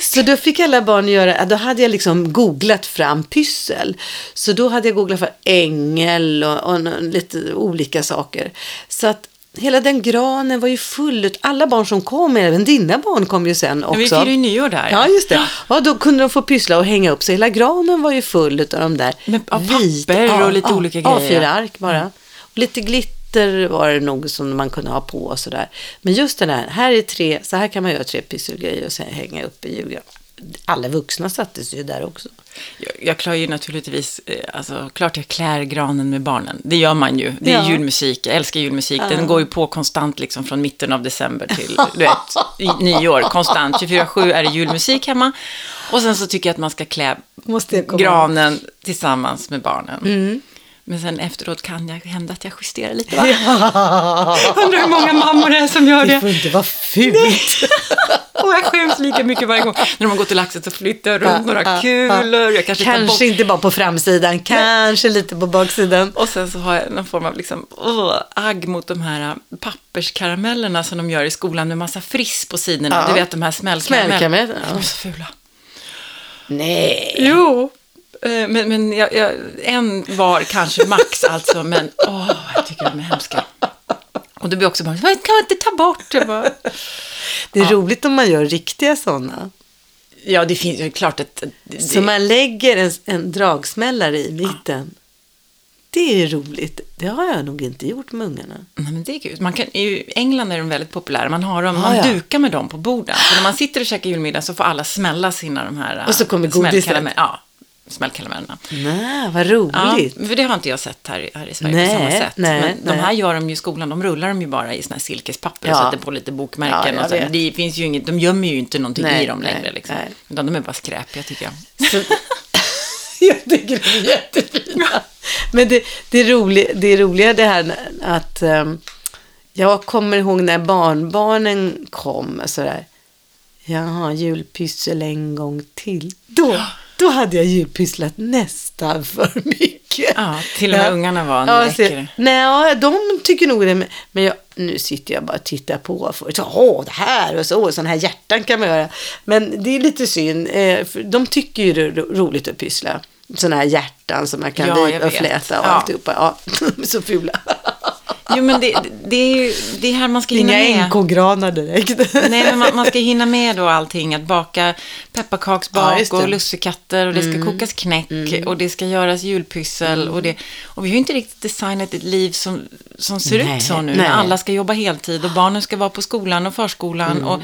[SPEAKER 2] Så då fick alla barn göra, då hade jag liksom googlat fram pyssel. Så då hade jag googlat för ängel och, och lite olika saker. Så att hela den granen var ju full, ut- alla barn som kom, även dina barn kom ju sen också.
[SPEAKER 1] Vi firar ju nyår där.
[SPEAKER 2] Ja, just det. Ja, då kunde de få pyssla och hänga upp sig. Hela granen var ju full av de där
[SPEAKER 1] Med- papper och lite olika grejer.
[SPEAKER 2] A4-ark bara. Och lite glitter var det nog som man kunde ha på och sådär. Men just den här, här är tre, så här kan man göra tre pysselgrejer och sen hänga upp i julgran. Alla vuxna sattes ju där också.
[SPEAKER 1] Jag, jag klär ju naturligtvis, eh, alltså klart jag klär granen med barnen. Det gör man ju. Det är
[SPEAKER 2] Ja.
[SPEAKER 1] julmusik, jag älskar julmusik. Den går ju på konstant liksom från mitten av december till, du vet, nyår. Konstant, 24-7 är det julmusik hemma. Och sen så tycker jag att man ska klä granen tillsammans med barnen.
[SPEAKER 2] Mm.
[SPEAKER 1] Men sen efteråt kan jag hända att jag justerar lite, va? Undrar hur många mammor det är som gör
[SPEAKER 2] Det
[SPEAKER 1] det.
[SPEAKER 2] får inte vara fult.
[SPEAKER 1] Och jag skäms lika mycket varje gång. När de har gått till laxet så flyttar jag runt några
[SPEAKER 2] Ja, ja,
[SPEAKER 1] kulor. Jag kanske,
[SPEAKER 2] Kanske inte bara på framsidan, kanske lite på baksidan.
[SPEAKER 1] Och sen så har jag någon form av liksom, åh, agg mot de här äh, papperskaramellerna som de gör i skolan med massa friss på sidorna.
[SPEAKER 2] Ja.
[SPEAKER 1] Du vet de här smällkaramellerna.
[SPEAKER 2] Smällkarameller, ja.
[SPEAKER 1] De är så fula.
[SPEAKER 2] Nej.
[SPEAKER 1] Jo. Eh, Men, men jag, jag, en var kanske max alltså, men åh, jag tycker de är hemska. Och det blir också bara, "Men kan man inte ta bort det? Bara,
[SPEAKER 2] Det är roligt om man gör riktiga sådana.
[SPEAKER 1] ja, det finns ju klart att... Det,
[SPEAKER 2] Så man lägger en, en dragsmällare i mitten. Det är roligt. Det har jag nog inte gjort med ungarna.
[SPEAKER 1] Nej, men det är kul. Man kan, I England är de väldigt populära. Man, har dem,
[SPEAKER 2] Ah,
[SPEAKER 1] man
[SPEAKER 2] ja.
[SPEAKER 1] dukar med dem på borden. Så när man sitter och käkar julmiddag så får alla smälla sina de här
[SPEAKER 2] Och så kommer godiset.
[SPEAKER 1] smällkaramell- Ja, smällkaramellerna.
[SPEAKER 2] Nej, vad
[SPEAKER 1] Ja,
[SPEAKER 2] roligt.
[SPEAKER 1] för det har inte jag sett här, här i Sverige
[SPEAKER 2] Nej,
[SPEAKER 1] på samma sätt.
[SPEAKER 2] nej,
[SPEAKER 1] Men de
[SPEAKER 2] nej.
[SPEAKER 1] här gör de ju i skolan, de rullar de ju bara i såna här silkespapper
[SPEAKER 2] Ja.
[SPEAKER 1] och sätter på lite bokmärken.
[SPEAKER 2] Ja,
[SPEAKER 1] och
[SPEAKER 2] vet.
[SPEAKER 1] Det finns ju inget, de gömmer ju inte någonting
[SPEAKER 2] Nej,
[SPEAKER 1] i dem längre. Liksom. Utan de är bara skräpiga tycker jag.
[SPEAKER 2] Så, jag tycker de är jättefina. Men det, det, är roligt, det är roliga det här att um, jag kommer ihåg när barnbarnen kom. Sådär, Jaha, julpyssel en gång till. Då, då hade jag julpysslat nästan för mycket.
[SPEAKER 1] Ja, till och med ungarna var, nu
[SPEAKER 2] ja,
[SPEAKER 1] räcker det.
[SPEAKER 2] Nej, ja, de tycker nog det. men- jag, nu sitter jag bara och tittar på. För, så, Åh, det här och så. Sådana här hjärtan kan man göra. Men det är lite synd. Eh, de tycker ju det är ro- roligt att pyssla. Sådana här hjärtan som man kan
[SPEAKER 1] Ja,
[SPEAKER 2] ja, och fläta och
[SPEAKER 1] Ja.
[SPEAKER 2] alltihopa. Ja, de är så fula.
[SPEAKER 1] Jo, men det, det är ju det är här man ska hinna
[SPEAKER 2] Inga
[SPEAKER 1] med.
[SPEAKER 2] NK-granar direkt.
[SPEAKER 1] Nej, men man, man ska hinna med då allting. Att baka
[SPEAKER 2] Ja,
[SPEAKER 1] pepparkaksbak.
[SPEAKER 2] Mm.
[SPEAKER 1] och lussekatter och det ska kokas knäck och det ska göras julpyssel. Och, det, och vi har ju inte riktigt designat ett liv som, som ser
[SPEAKER 2] Nej,
[SPEAKER 1] ut så nu.
[SPEAKER 2] nej.
[SPEAKER 1] När alla ska jobba heltid och barnen ska vara på skolan och förskolan.
[SPEAKER 2] Mm.
[SPEAKER 1] Och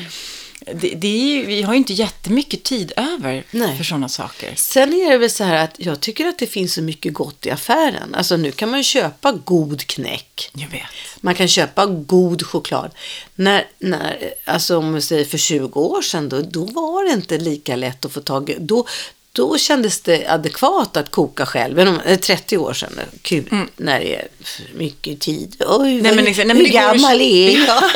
[SPEAKER 1] det, det är ju, vi har ju inte jättemycket tid över
[SPEAKER 2] Nej.
[SPEAKER 1] för sådana saker.
[SPEAKER 2] Sen är det väl så här att jag tycker att det finns så mycket gott i affären. Alltså nu kan man ju köpa god knäck.
[SPEAKER 1] Jag vet.
[SPEAKER 2] Man kan köpa god choklad. När, när, alltså om vi säger för 20 år sedan, då, då var det inte lika lätt att få tag i. Då, då kändes det adekvat att koka själv. Men om- eh, 30 år sedan, kul, när det är mycket tid. Oj,
[SPEAKER 1] Mm. Nej, men exakt. Nej, men
[SPEAKER 2] hur
[SPEAKER 1] det går ju-
[SPEAKER 2] gammal är jag?
[SPEAKER 1] Nej,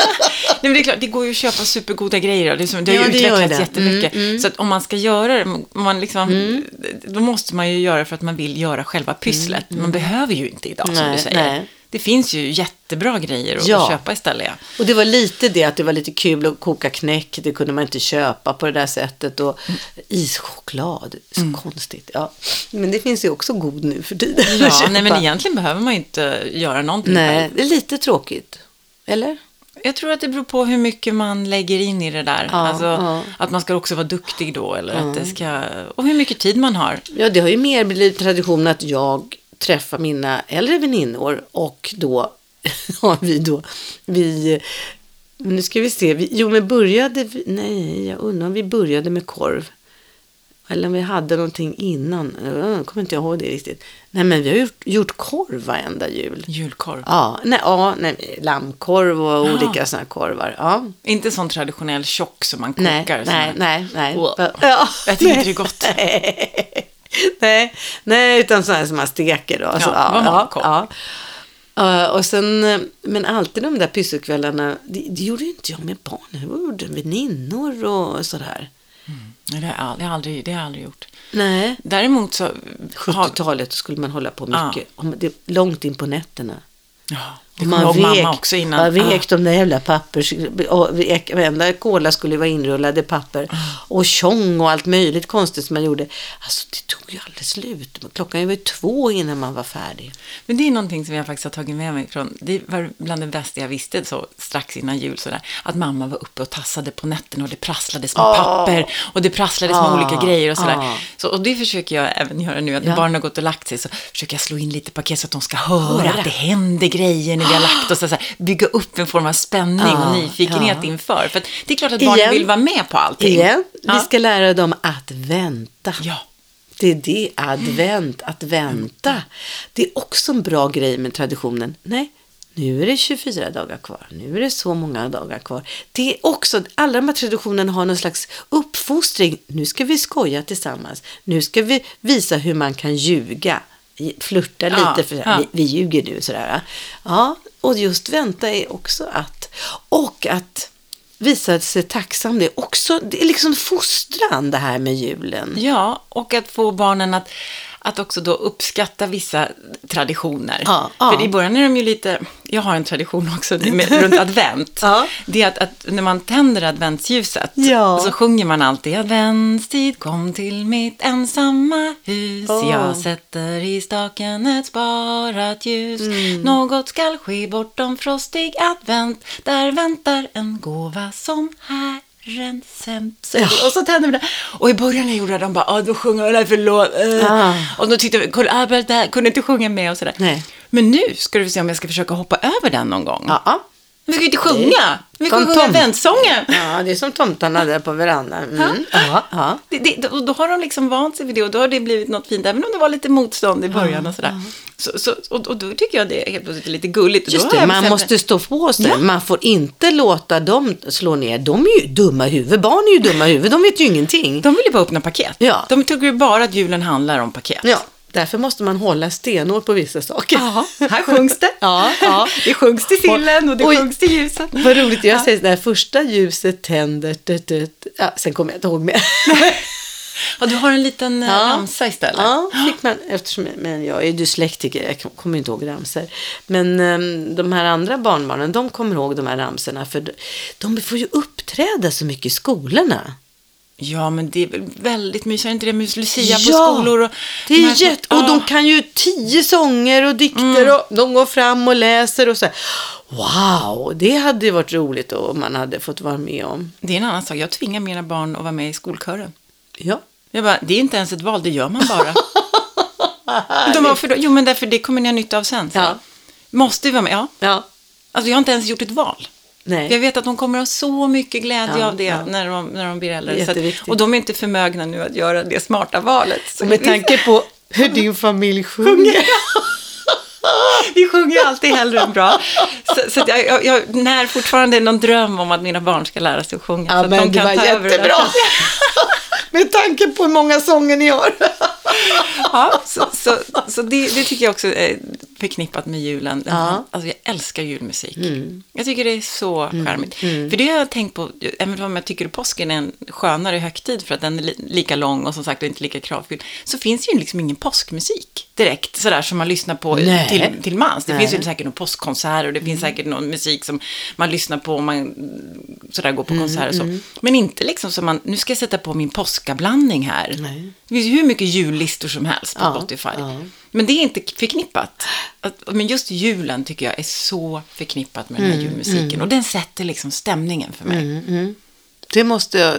[SPEAKER 1] men det är klart, det går ju att köpa supergoda grejer. Det, är som, det har
[SPEAKER 2] Ja,
[SPEAKER 1] ju
[SPEAKER 2] gör
[SPEAKER 1] utvecklats
[SPEAKER 2] det. Mm,
[SPEAKER 1] jättemycket. Så att om man ska göra det, man liksom, då måste man ju göra för att man vill göra själva pysslet. Man behöver ju inte idag, som
[SPEAKER 2] Mm, Nej,
[SPEAKER 1] du säger.
[SPEAKER 2] nej.
[SPEAKER 1] Det finns ju jättebra grejer att,
[SPEAKER 2] Ja.
[SPEAKER 1] köpa istället.
[SPEAKER 2] Och det var lite det att det var lite kul att koka knäck. Det kunde man inte köpa på det där sättet. Och
[SPEAKER 1] Mm.
[SPEAKER 2] ischoklad, så konstigt. Ja. Men det finns ju också god nu för tiden.
[SPEAKER 1] Ja, nej, men egentligen behöver man inte göra någonting
[SPEAKER 2] Nej,
[SPEAKER 1] själv.
[SPEAKER 2] det är lite tråkigt. Eller?
[SPEAKER 1] Jag tror att det beror på hur mycket man lägger in i det där.
[SPEAKER 2] Ja,
[SPEAKER 1] alltså,
[SPEAKER 2] ja.
[SPEAKER 1] Att man ska också vara duktig då. Eller att det ska, och hur mycket tid man har.
[SPEAKER 2] Ja, det har ju mer blivit tradition att jag träffar mina äldre väninnor och då har vi då, vi, nu ska vi se, vi, jo men började vi, nej, jag undrar om vi började med korv. Eller om vi hade någonting innan, jag kommer inte ihåg det riktigt. Nej men vi har gjort, gjort korv varenda jul.
[SPEAKER 1] Julkorv.
[SPEAKER 2] Ja, nej, ja, nej, lammkorv och olika sådana korvar. Ja.
[SPEAKER 1] Inte sån traditionell tjock som man
[SPEAKER 2] Nej,
[SPEAKER 1] kokar.
[SPEAKER 2] nej,
[SPEAKER 1] här.
[SPEAKER 2] nej, nej.
[SPEAKER 1] Wow.
[SPEAKER 2] Ja,
[SPEAKER 1] Jag tycker
[SPEAKER 2] nej.
[SPEAKER 1] inte det är gott.
[SPEAKER 2] nej, nej, utan sådana som man steker då. Så,
[SPEAKER 1] Ja, vad man kom.
[SPEAKER 2] ja. Ja, och sen, eh, men alltid de där pysselkvällarna, det, det gjorde ju inte jag med barnen. Det gjorde väninnor och sådär.
[SPEAKER 1] Nej, det har jag aldrig, det har jag aldrig, det har jag aldrig gjort.
[SPEAKER 2] Nej,
[SPEAKER 1] Däremot så... har-
[SPEAKER 2] 70-talet då skulle man hålla på
[SPEAKER 1] Ja.
[SPEAKER 2] mycket. Om det, långt in på nätterna.
[SPEAKER 1] Ja, det jag ihåg mamma också innan.
[SPEAKER 2] Man
[SPEAKER 1] Ah.
[SPEAKER 2] vek de där jävla pappers... Vek, varenda kola skulle vara inrullade papper.
[SPEAKER 1] Ah.
[SPEAKER 2] Och tjong och allt möjligt konstigt som man gjorde. Alltså det tog ju aldrig slut. Klockan var ju två innan man var färdig.
[SPEAKER 1] Men det är någonting som jag faktiskt har tagit med mig från, det var bland det bästa jag visste så strax innan jul sådär, att mamma var uppe och tassade på nätterna och det prasslades med
[SPEAKER 2] Ah.
[SPEAKER 1] papper och det prasslades med
[SPEAKER 2] Ah.
[SPEAKER 1] olika grejer och sådär.
[SPEAKER 2] Ah.
[SPEAKER 1] Så, och det försöker jag även göra nu, att
[SPEAKER 2] Ja.
[SPEAKER 1] barnen har gått och lagt sig så försöker jag slå in lite paket så att de ska höra
[SPEAKER 2] Höra.
[SPEAKER 1] att det händer grejer vi oss, och så här, bygga upp en form av spänning
[SPEAKER 2] Ah,
[SPEAKER 1] och nyfikenhet
[SPEAKER 2] ja.
[SPEAKER 1] inför. För det är klart att barnen
[SPEAKER 2] Igen.
[SPEAKER 1] vill vara med på allting.
[SPEAKER 2] Igen, vi
[SPEAKER 1] Ja.
[SPEAKER 2] ska lära dem att vänta.
[SPEAKER 1] Ja.
[SPEAKER 2] Det är det, advent, att vänta. Det är också en bra grej med traditionen. Nej, nu är det 24 dagar kvar. Nu är det så många dagar kvar. Det är också, alla de här traditionerna har någon slags uppfostring. Nu ska vi skoja tillsammans. Nu ska vi visa hur man kan ljuga. Flirta
[SPEAKER 1] Ja,
[SPEAKER 2] lite, för
[SPEAKER 1] ja.
[SPEAKER 2] vi, vi ljuger nu sådär. Ja, och just vänta är också att, och att visa sig tacksam. Det är också, det är liksom fostran det här med julen.
[SPEAKER 1] Ja, och att få barnen att, att också då uppskatta vissa traditioner.
[SPEAKER 2] Ja, ja.
[SPEAKER 1] För i början är de ju lite, jag har en tradition också med, runt advent.
[SPEAKER 2] Ja.
[SPEAKER 1] Det är att, att när man tänder adventsljuset så sjunger man alltid adventstid kom till mitt ensamma hus.
[SPEAKER 2] Åh.
[SPEAKER 1] Jag sätter i staken ett sparat ljus.
[SPEAKER 2] Mm.
[SPEAKER 1] Något skall ske bortom frostig advent. Där väntar en gåva som Herren sänt. Så- Och så tänder vi det. Och i början när jag gjorde det, de bara, ah, då sjunger jag, nej förlåt. Eh.
[SPEAKER 2] Ah.
[SPEAKER 1] Och då tyckte vi, "Kolla, Albert, här kunde inte sjunga med och sådär.
[SPEAKER 2] Nej.
[SPEAKER 1] Men nu ska du se om jag ska försöka hoppa över den någon gång.
[SPEAKER 2] Ja.
[SPEAKER 1] Vi ska ju inte sjunga. Vi
[SPEAKER 2] Som
[SPEAKER 1] sjunga adventssången.
[SPEAKER 2] ja, det är som tomtarna där på verandan. Mm. Ja, ja.
[SPEAKER 1] Det, det, då, då har de liksom vant sig vid det och då har det blivit något fint, även om det var lite motstånd i början och sådär. Så, så, och, och då tycker jag det är helt plötsligt lite gulligt. Och
[SPEAKER 2] Just det, man måste stå på sig.
[SPEAKER 1] Ja.
[SPEAKER 2] Man får inte låta dem slå ner. De är ju dumma i huvudet. Barn är ju dumma i huvudet. De vet ju ingenting.
[SPEAKER 1] De vill ju bara öppna paket.
[SPEAKER 2] Ja.
[SPEAKER 1] De tycker ju bara att julen handlar om paket.
[SPEAKER 2] Ja, därför måste man hålla stenhår på vissa saker.
[SPEAKER 1] Jaha, här sjungs det.
[SPEAKER 2] Ja, ja.
[SPEAKER 1] Det sjungs till sillen och det
[SPEAKER 2] Oj.
[SPEAKER 1] sjungs till ljuset.
[SPEAKER 2] Vad roligt, jag säger när första ljuset tänder, dut, dut. Ja, sen kommer jag inte ihåg mer.
[SPEAKER 1] Ja, du har en liten eh,
[SPEAKER 2] Ja.
[SPEAKER 1] ramsa istället.
[SPEAKER 2] Ja, fick man, eftersom men jag är dyslektiker, jag kommer inte ihåg ramsor. Men ehm, de här andra barnbarnen, de kommer ihåg de här ramsorna. För de, de får ju uppträda så mycket i skolorna.
[SPEAKER 1] Ja, men det är väl väldigt mysigt. Är inte det med Lucia på
[SPEAKER 2] Ja,
[SPEAKER 1] skolor? Och
[SPEAKER 2] Det är jätte... Och de kan ju tio sånger och dikter och de går fram och läser och så här. Wow, det hade varit roligt då om man hade fått vara med om.
[SPEAKER 1] Det är en annan sak. Jag tvingar mina barn att vara med i skolkören.
[SPEAKER 2] Ja.
[SPEAKER 1] Jag bara, det är inte ens ett val, det gör man bara. De bara, för då, jo, men därför det kommer ni ha nytta av sen. Så.
[SPEAKER 2] Ja.
[SPEAKER 1] Måste vi vara med? Ja.
[SPEAKER 2] Ja.
[SPEAKER 1] Alltså, jag har inte ens gjort ett val.
[SPEAKER 2] Nej.
[SPEAKER 1] Jag vet att de kommer ha så mycket glädje
[SPEAKER 2] Ja,
[SPEAKER 1] av det
[SPEAKER 2] ja.
[SPEAKER 1] när, de, när de blir äldre. Så att, och de är inte förmögna nu att göra det smarta valet. Så
[SPEAKER 2] med tanke på hur din familj sjunger.
[SPEAKER 1] Vi sjunger ju alltid hellre än bra. Så, så att jag, jag, jag när fortfarande någon dröm om att mina barn ska lära sig att sjunga. så
[SPEAKER 2] Ja,
[SPEAKER 1] att
[SPEAKER 2] men
[SPEAKER 1] de
[SPEAKER 2] det var
[SPEAKER 1] ta över det där.
[SPEAKER 2] jättebra. med tanke på hur många sånger ni har.
[SPEAKER 1] Ja, så, så, så det, det tycker jag också är förknippat med julen.
[SPEAKER 2] Ja. Mm.
[SPEAKER 1] Alltså jag älskar julmusik. Jag tycker det är så charmigt. För det har jag tänkt på, även om jag tycker att påsken är en skönare högtid för att den är li, lika lång och som sagt inte lika kravfylld, så finns ju liksom ingen påskmusik direkt sådär som man lyssnar på
[SPEAKER 2] Nej.
[SPEAKER 1] till, till mans. Det
[SPEAKER 2] Nej. Mm.
[SPEAKER 1] finns ju säkert någon påskkonsert och det finns säkert någon musik som man lyssnar på om man sådär går på
[SPEAKER 2] Mm,
[SPEAKER 1] konsert och så. Men inte liksom som man, nu ska jag sätta på min påskablandning här.
[SPEAKER 2] Nej.
[SPEAKER 1] Det finns ju hur mycket jullistor som helst på
[SPEAKER 2] Ja,
[SPEAKER 1] Spotify.
[SPEAKER 2] ja.
[SPEAKER 1] Men det är inte förknippat. Men just julen tycker jag är så förknippat med den
[SPEAKER 2] Mm,
[SPEAKER 1] här julmusiken. Och den sätter liksom stämningen för mig.
[SPEAKER 2] Det måste jag,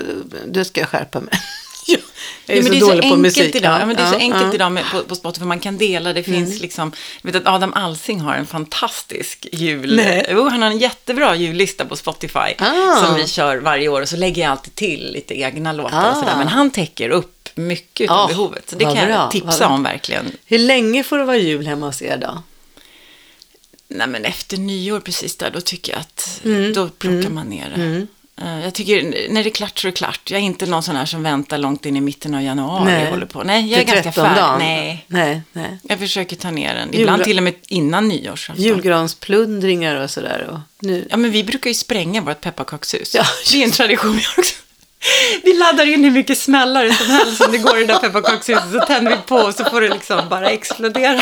[SPEAKER 2] det ska jag skärpa mig. jag är
[SPEAKER 1] Ja, men
[SPEAKER 2] så
[SPEAKER 1] det är så enkelt idag. Ja, men det är så
[SPEAKER 2] Ja,
[SPEAKER 1] enkelt
[SPEAKER 2] ja. Mm.
[SPEAKER 1] idag med, på, på Spotify. Man kan dela. Det finns liksom... Jag vet att Adam Alsing har en fantastisk jul...
[SPEAKER 2] Nej.
[SPEAKER 1] Jo, han har en jättebra jullista på Spotify.
[SPEAKER 2] Ah.
[SPEAKER 1] Som vi kör varje år. Och så lägger jag alltid till lite egna låtar och
[SPEAKER 2] Ah.
[SPEAKER 1] sådär. Men han täcker upp mycket av
[SPEAKER 2] Ah,
[SPEAKER 1] behovet. Så det kan
[SPEAKER 2] bra,
[SPEAKER 1] jag tipsa om verkligen.
[SPEAKER 2] Hur länge får det vara jul hemma hos er då?
[SPEAKER 1] Nej, men efter nyår precis där, då tycker jag att
[SPEAKER 2] Mm.
[SPEAKER 1] då plockar man ner det. Eh, Jag tycker, när det är klart så är det klart. Jag är inte någon sån här som väntar långt in i mitten av januari och håller på. Nej, jag är ganska
[SPEAKER 2] 13
[SPEAKER 1] färdig. Nej,
[SPEAKER 2] Nej, nej.
[SPEAKER 1] jag försöker ta ner den. Ibland till och med innan nyårsafton.
[SPEAKER 2] Julgransplundringar och sådär. Och nu.
[SPEAKER 1] Ja, men vi brukar ju spränga vårt pepparkakshus.
[SPEAKER 2] Ja.
[SPEAKER 1] Det är en tradition vi också. Vi laddar in hur mycket smällare som helst som det går i det där pepparkakshuset. Så tänder vi på och så får det liksom bara explodera.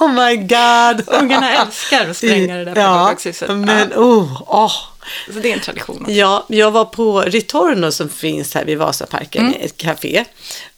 [SPEAKER 2] Oh my god!
[SPEAKER 1] Ungarna älskar att spränga det där pepparkakshuset.
[SPEAKER 2] Ja, men oh, oh.
[SPEAKER 1] Så det är en tradition.
[SPEAKER 2] Ja, jag var på Ritorno som finns här vid Vasaparken,
[SPEAKER 1] Mm.
[SPEAKER 2] ett café.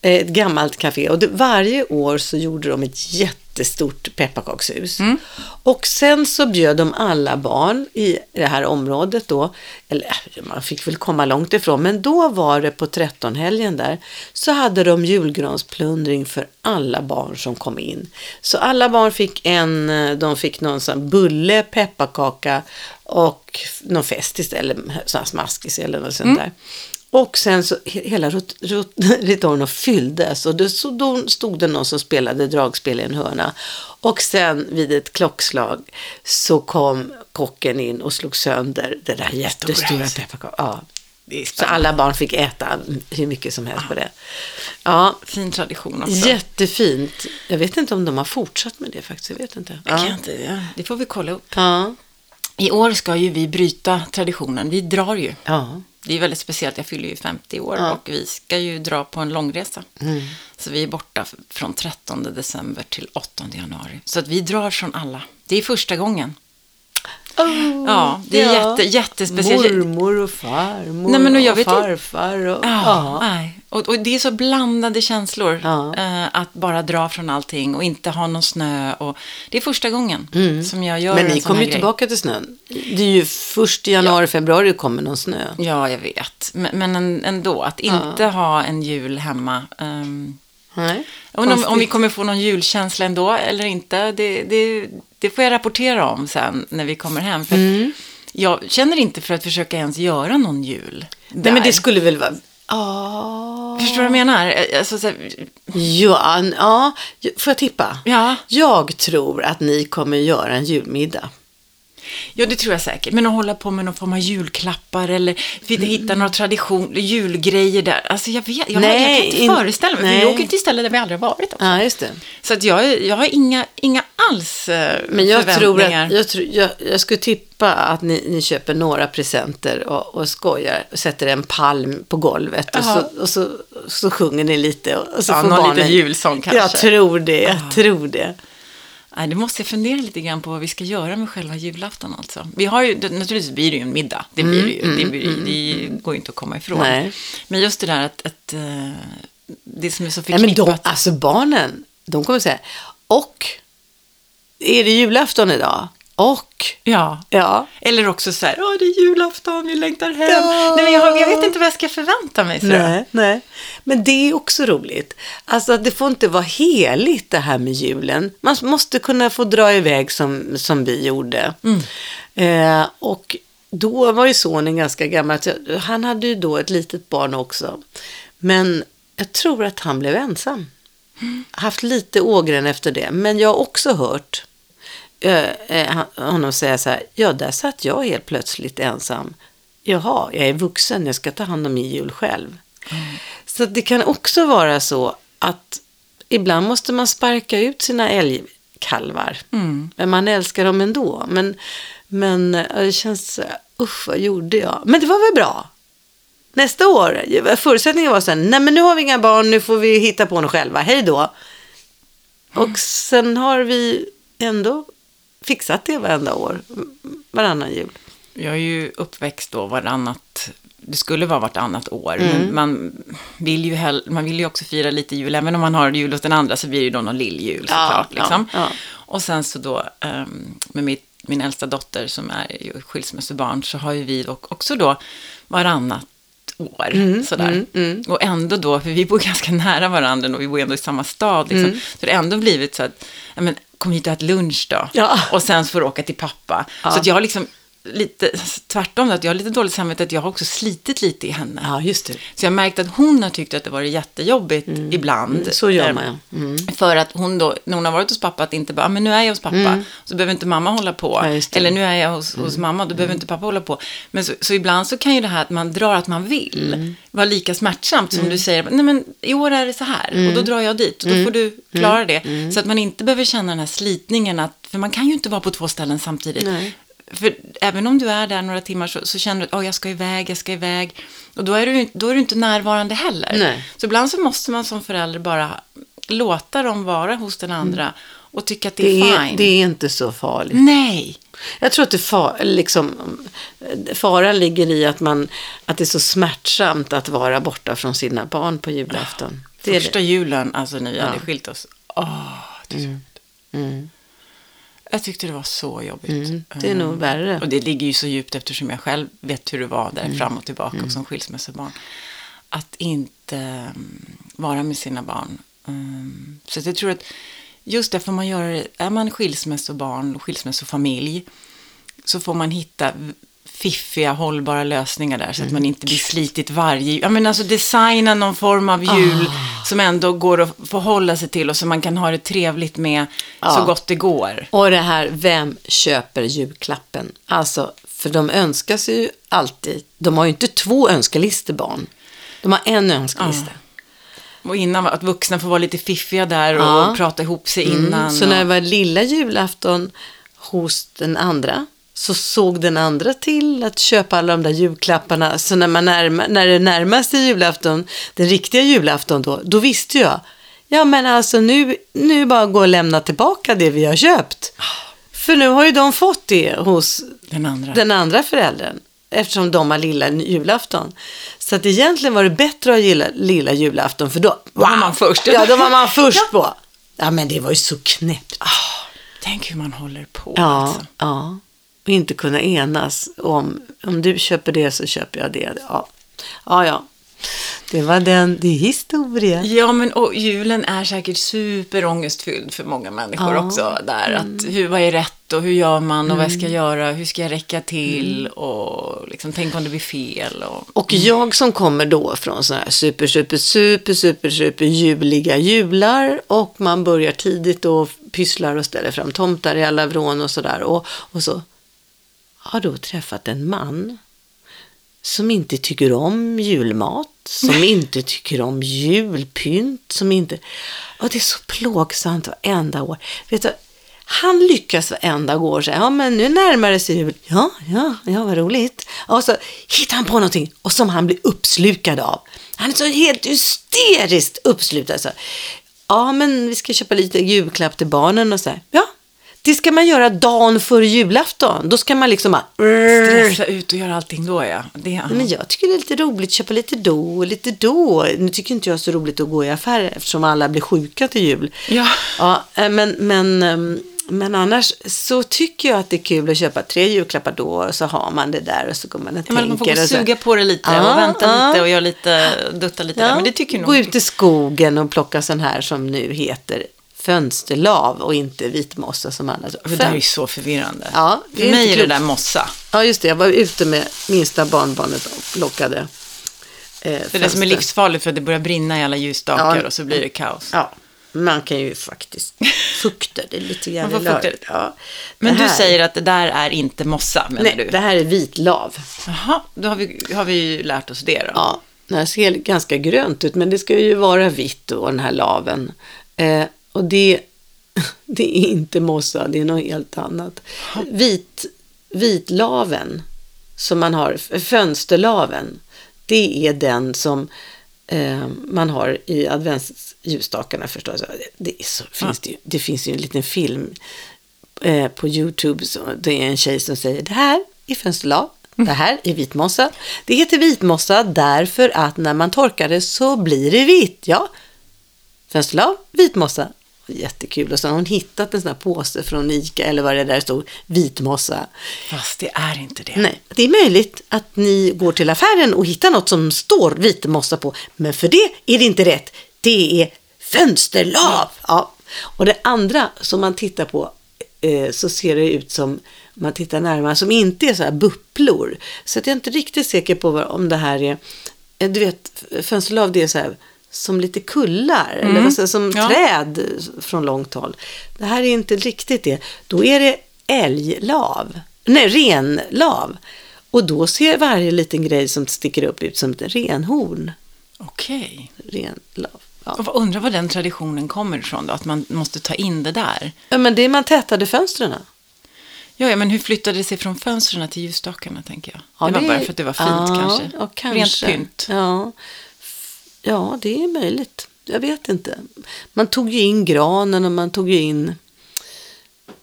[SPEAKER 2] Ett gammalt café. Och det, varje år så gjorde de ett jättestort pepparkakshus.
[SPEAKER 1] Mm.
[SPEAKER 2] Och sen så bjöd de alla barn i det här området då, eller man fick väl komma långt ifrån, men då var det på 13-helgen där, så hade de julgransplundring för alla barn som kom in. Så alla barn fick en, de fick någon sån bulle, pepparkaka och någon festis eller sån smaskis eller något sånt där. Och sen så he- hela Ritorno fylldes och det, så då stod det någon som spelade dragspel i en hörna. Och sen vid ett klockslag så kom kocken in och slog sönder det där jättestora pepparkakan. Ja. Så alla barn fick äta hur mycket som helst på det. Ja,
[SPEAKER 1] Fin tradition också.
[SPEAKER 2] jättefint. Jag vet inte om de har fortsatt med det faktiskt. Jag vet inte.
[SPEAKER 1] Jag
[SPEAKER 2] Ja.
[SPEAKER 1] inte, ja, det får vi kolla upp.
[SPEAKER 2] Ja.
[SPEAKER 1] I år ska ju vi bryta traditionen. Vi drar ju.
[SPEAKER 2] ja.
[SPEAKER 1] Det är väldigt speciellt. Jag fyller ju 50 år
[SPEAKER 2] Ja.
[SPEAKER 1] och vi ska ju dra på en långresa.
[SPEAKER 2] Mm.
[SPEAKER 1] Så vi är borta från 13 december till 8 januari. Så att vi drar från alla. Det är första gången.
[SPEAKER 2] Oh,
[SPEAKER 1] Ja, det är jätte, jättespeciellt.
[SPEAKER 2] Mormor och farmor
[SPEAKER 1] Nej, men och jag
[SPEAKER 2] och
[SPEAKER 1] vet
[SPEAKER 2] farfar. Och,
[SPEAKER 1] Ja,
[SPEAKER 2] ja.
[SPEAKER 1] nej. Och, och det är så blandade känslor.
[SPEAKER 2] Ja.
[SPEAKER 1] eh, att bara dra från allting och inte ha någon snö. Och det är första gången som jag gör
[SPEAKER 2] Mm. Men
[SPEAKER 1] en
[SPEAKER 2] ni kommer ju
[SPEAKER 1] grej.
[SPEAKER 2] tillbaka till snön. Det är ju först i januari, februari det kommer någon snö.
[SPEAKER 1] Ja, jag vet. Men, men en- ändå, att inte ha en jul hemma. Um,
[SPEAKER 2] Nej.
[SPEAKER 1] om, om vi kommer få någon julkänsla ändå eller inte. Det, det, det får jag rapportera om sen när vi kommer hem. För
[SPEAKER 2] Mm.
[SPEAKER 1] Jag känner inte för att försöka ens göra någon jul.
[SPEAKER 2] Nej, men det
[SPEAKER 1] där.
[SPEAKER 2] skulle väl vara... Ja.
[SPEAKER 1] Förstår du vad jag menar? Alltså, så här,
[SPEAKER 2] Ja, ja, får jag tippa?
[SPEAKER 1] ja,
[SPEAKER 2] Jag tror att ni kommer göra en julmiddag.
[SPEAKER 1] Ja, det tror jag säkert. Men att hålla på med någon form av julklappar eller vi
[SPEAKER 2] Mm.
[SPEAKER 1] hitta några tradition, julgrejer där. Alltså jag vet, jag,
[SPEAKER 2] Nej,
[SPEAKER 1] jag kan inte
[SPEAKER 2] in-
[SPEAKER 1] föreställa mig.
[SPEAKER 2] Nej.
[SPEAKER 1] vi åker till ställen där vi aldrig har varit också.
[SPEAKER 2] Ja, just det.
[SPEAKER 1] Så att jag, jag har inga, inga alls eh,
[SPEAKER 2] Men jag tror
[SPEAKER 1] förväntningar.
[SPEAKER 2] att, jag, tror, jag, jag skulle tippa att ni, ni köper några presenter och, och skojar och sätter en palm på golvet och, så, och så, så sjunger ni lite och, så
[SPEAKER 1] Ja,
[SPEAKER 2] får
[SPEAKER 1] någon
[SPEAKER 2] barnen...
[SPEAKER 1] liten julsång kanske.
[SPEAKER 2] Jag tror det, jag tror det.
[SPEAKER 1] Nej, det måste jag fundera lite grann på vad vi ska göra med själva julafton alltså. Vi har ju, naturligtvis blir det ju en middag. Det blir det ju. det, blir, det går ju inte att komma ifrån.
[SPEAKER 2] Nej.
[SPEAKER 1] Men just det där att, att eh, det som är så
[SPEAKER 2] Nej, men de,
[SPEAKER 1] förknippat.
[SPEAKER 2] alltså barnen, de kommer säga, och är det julafton idag? Och,
[SPEAKER 1] Ja.
[SPEAKER 2] ja.
[SPEAKER 1] Eller också så här, åh det är julafton, vi längtar hem.
[SPEAKER 2] Ja.
[SPEAKER 1] Nej, men jag, jag vet inte vad jag ska förvänta mig. Så
[SPEAKER 2] Nej, nej. Men det är också roligt. Alltså det får inte vara heligt det här med julen. Man måste kunna få dra iväg som, som vi gjorde. Eh, och då var ju sonen ganska gammal. Han hade ju då ett litet barn också. Men jag tror att han blev ensam. Haft lite ågren efter det. Men jag har också hört honom säga så här. Ja, där satt jag helt plötsligt ensam. Jaha, jag är vuxen, jag ska ta hand om min jul själv. Så det kan också vara så att ibland måste man sparka ut sina älgkalvar. Men man älskar dem ändå. Men, men det känns, så här, usch vad gjorde jag? Men det var väl bra? Nästa år, förutsättningen var sen, nej men nu har vi inga barn, nu får vi hitta på något själva, hej då. Och sen har vi ändå fixat det varenda år, varannan jul.
[SPEAKER 1] Jag är ju uppväxt då varannat, det skulle vara vartannat år,
[SPEAKER 2] Mm.
[SPEAKER 1] men man vill, ju hell, man vill ju också fira lite jul, även om man har jul hos den andra så blir det ju då någon lilljul
[SPEAKER 2] Ja,
[SPEAKER 1] såklart.
[SPEAKER 2] ja,
[SPEAKER 1] liksom.
[SPEAKER 2] ja.
[SPEAKER 1] Och sen så då ehm, med mitt, min äldsta dotter som är ju skilsmässobarn så har ju vi också då varannat år.
[SPEAKER 2] Mm,
[SPEAKER 1] sådär. Och ändå då, för vi bor ganska nära varandra och vi bor ändå i samma stad. Liksom,
[SPEAKER 2] Mm.
[SPEAKER 1] Så det har ändå blivit så att, ja, men, kom hit och ät lunch då.
[SPEAKER 2] Ja.
[SPEAKER 1] Och sen får du åka till pappa. Så att jag har liksom lite, tvärtom, att jag har lite dåligt samvete att jag har också slitit lite i henne.
[SPEAKER 2] Ja, just det.
[SPEAKER 1] Så jag har märkt att hon har tyckt att det varit jättejobbigt ibland.
[SPEAKER 2] Mm, så gör
[SPEAKER 1] Eh,
[SPEAKER 2] man, ja. Mm.
[SPEAKER 1] För att hon då, när hon har varit hos pappa, att inte bara, "Ah, men nu är jag hos pappa, så behöver inte mamma hålla på.
[SPEAKER 2] Mm. Ja. Mm.
[SPEAKER 1] Eller nu är jag hos, hos mamma, då behöver inte pappa hålla på. Men så, så ibland så kan ju det här att man drar att man vill
[SPEAKER 2] Mm.
[SPEAKER 1] vara lika smärtsamt som du säger, nej men i år är det så här
[SPEAKER 2] Mm.
[SPEAKER 1] och då drar jag dit och då får du klara det. Så att man inte behöver känna den här slitningen, att, för man kan ju inte vara på två ställen samtidigt.
[SPEAKER 2] Nej.
[SPEAKER 1] För även om du är där några timmar så, så känner du att oh, jag ska iväg, jag ska iväg. Och då är, du, då är du inte närvarande heller.
[SPEAKER 2] Nej.
[SPEAKER 1] Så ibland så måste man som förälder bara låta dem vara hos den andra och tycka att det är
[SPEAKER 2] Mm. Det är,
[SPEAKER 1] fine.
[SPEAKER 2] det är inte så farligt.
[SPEAKER 1] Nej,
[SPEAKER 2] Jag tror att det far, liksom, faran ligger i att, man, att det är så smärtsamt att vara borta från sina barn på julafton. Är
[SPEAKER 1] första
[SPEAKER 2] det.
[SPEAKER 1] julen, alltså när vi hade
[SPEAKER 2] Ja.
[SPEAKER 1] skilt oss. Åh, det är så jobbigt.
[SPEAKER 2] Mm.
[SPEAKER 1] Jag tyckte det var så jobbigt.
[SPEAKER 2] Mm, det är nog
[SPEAKER 1] Mm.
[SPEAKER 2] värre.
[SPEAKER 1] Och det ligger ju så djupt eftersom jag själv vet hur det var där
[SPEAKER 2] Mm.
[SPEAKER 1] fram och tillbaka och som skilsmässobarn. Att inte mm, vara med sina barn. Mm, så jag tror att just det får man det, är man skilsmässobarn och skilsmässofamilj så får man hitta fiffiga, hållbara lösningar där så att man inte blir slitit varje Ja men alltså designa någon form av jul som ändå går att förhålla sig till och som man kan ha det trevligt med så
[SPEAKER 2] Ja.
[SPEAKER 1] gott det går.
[SPEAKER 2] Och det här, vem köper julklappen? Alltså, för de önskar sig ju alltid. De har ju inte två önskelistor barn. De har en önskelista.
[SPEAKER 1] Och innan, att vuxna får vara lite fiffiga där och
[SPEAKER 2] Ja.
[SPEAKER 1] prata ihop sig innan.
[SPEAKER 2] Mm. Så när det var lilla julafton hos den andra så såg den andra till att köpa alla de där julklapparna. Så när, man närma, när det närmade sig julafton, den riktiga julafton då, då visste jag. Ja men alltså nu, nu bara gå och lämna tillbaka det vi har köpt. För nu har ju de fått det hos
[SPEAKER 1] den andra.
[SPEAKER 2] den andra föräldern. Eftersom de har lilla julafton. Så att egentligen var det bättre att ha lilla, lilla julafton. För då
[SPEAKER 1] var man först.
[SPEAKER 2] Ja, då var man först på. Ja, men det var ju så knäppt.
[SPEAKER 1] Tänk hur man håller på.
[SPEAKER 2] Ja,
[SPEAKER 1] Alltså.
[SPEAKER 2] ja. Och inte kunna enas om, om du köper det så köper jag det. Ja, ja. ja. Det var den, det är historia.
[SPEAKER 1] Ja, men och julen är säkert superångestfylld för många människor
[SPEAKER 2] Ja. Mm.
[SPEAKER 1] också. Där, att hur, vad är rätt och hur gör man och vad ska jag göra, hur ska jag räcka till
[SPEAKER 2] Mm.
[SPEAKER 1] och liksom, tänk om det blir fel. Och,
[SPEAKER 2] Och jag som kommer då från sådana här super, super, super, super, super juliga jular och man börjar tidigt och pysslar och ställer fram tomtar i alla vrån och sådär. Och, och så har då träffat en man som inte tycker om julmat, som inte tycker om julpynt, som inte... Och det är så plågsamt varenda år. Vet du, han lyckas varenda år säga, ja men nu närmar det sig jul. Ja, ja, ja vad roligt. Och så hittar han på någonting och som han blir uppslukad av. Han är så helt hysteriskt uppslukad. Så, ja men vi ska köpa lite julklapp till barnen och så här. Ja, Det ska man göra dagen före julafton. Då ska man liksom bara...
[SPEAKER 1] Stressa ut och göra allting då, ja. Det,
[SPEAKER 2] Men jag tycker det är lite roligt att köpa lite då och lite då. Nu tycker inte jag är så roligt att gå i affärer eftersom alla blir sjuka till jul.
[SPEAKER 1] Ja.
[SPEAKER 2] Ja, eh, men, men, ehm, men annars så tycker jag att det är kul att köpa tre julklappar då och så har man det där och så går man och
[SPEAKER 1] Ja, men man får
[SPEAKER 2] tänker.
[SPEAKER 1] och
[SPEAKER 2] så-
[SPEAKER 1] suga på det lite
[SPEAKER 2] Ja,
[SPEAKER 1] och vänta
[SPEAKER 2] ja.
[SPEAKER 1] lite och göra lite, dutta lite där. Men det tycker nog
[SPEAKER 2] Gå ut i skogen och plocka sån här som nu heter fönsterlav och inte vitmossa som alla tror.
[SPEAKER 1] Det där är ju så förvirrande.
[SPEAKER 2] Ja,
[SPEAKER 1] För mig är det där mossa.
[SPEAKER 2] Ja, just det. Jag var ute med minsta barnbarnet och plockade eh,
[SPEAKER 1] Det är det som är livsfarligt för att det börjar brinna i alla ljusstakar
[SPEAKER 2] Ja.
[SPEAKER 1] och så blir det kaos.
[SPEAKER 2] Ja, man kan ju faktiskt fukta det lite grann.
[SPEAKER 1] Man får fukta det.
[SPEAKER 2] Ja.
[SPEAKER 1] Men
[SPEAKER 2] Det
[SPEAKER 1] du säger att det där är inte mossa, menar
[SPEAKER 2] Nej,
[SPEAKER 1] du?
[SPEAKER 2] det här är vitlav.
[SPEAKER 1] Jaha, då har vi, har vi ju lärt oss det då.
[SPEAKER 2] Ja, det här ser ganska grönt ut, men det ska ju vara vitt då, den här laven. Eh, och det, det är inte mossa, det är något helt annat. Vit, vitlaven, som man har, fönsterlaven, det är den som eh, man har i adventsljusstakarna förstås. Det, så, finns det, ju, det finns ju en liten film eh, på YouTube, så det är en tjej som säger det här är fönsterlav, det här är vitmossa. Det heter vitmossa därför att när man torkar det så blir det vitt. Ja, fönsterlav, vitmossa. Jättekul. Och så har hon hittat en sån här påse från Ica eller vad det där stod, vitmossa.
[SPEAKER 1] Fast det är inte det.
[SPEAKER 2] Nej, det är möjligt att ni går till affären och hittar något som står vitmossa på, men för det är det inte rätt. Det är fönsterlav. Ja. Och det andra som man tittar på eh, så ser det ut som, om man tittar närmare, som inte är så här bupplor. Så att jag är inte riktigt säker på vad, om det här är, eh, du vet, fönsterlav det är så här som lite kullar, eller vad säger, som
[SPEAKER 1] Ja.
[SPEAKER 2] träd från långt håll. Det här är inte riktigt det. Då är det älglav, nej renlav. Och då ser varje liten grej som sticker upp ut som ett renhorn.
[SPEAKER 1] Okej.
[SPEAKER 2] Renlav. Ja.
[SPEAKER 1] Och undrar var den traditionen kommer ifrån då? Att man måste ta in det där.
[SPEAKER 2] ja, men det är man tätade fönstren.
[SPEAKER 1] Ja, ja, men hur flyttade det sig från fönstren till ljusstakarna, tänker jag?
[SPEAKER 2] Ja,
[SPEAKER 1] det var
[SPEAKER 2] det-
[SPEAKER 1] bara för att det var fint
[SPEAKER 2] ja,
[SPEAKER 1] kanske.
[SPEAKER 2] Kanske.
[SPEAKER 1] Rent pynt.
[SPEAKER 2] Ja. Ja, det är möjligt. Jag vet inte. Man tog ju in granen och man tog ju in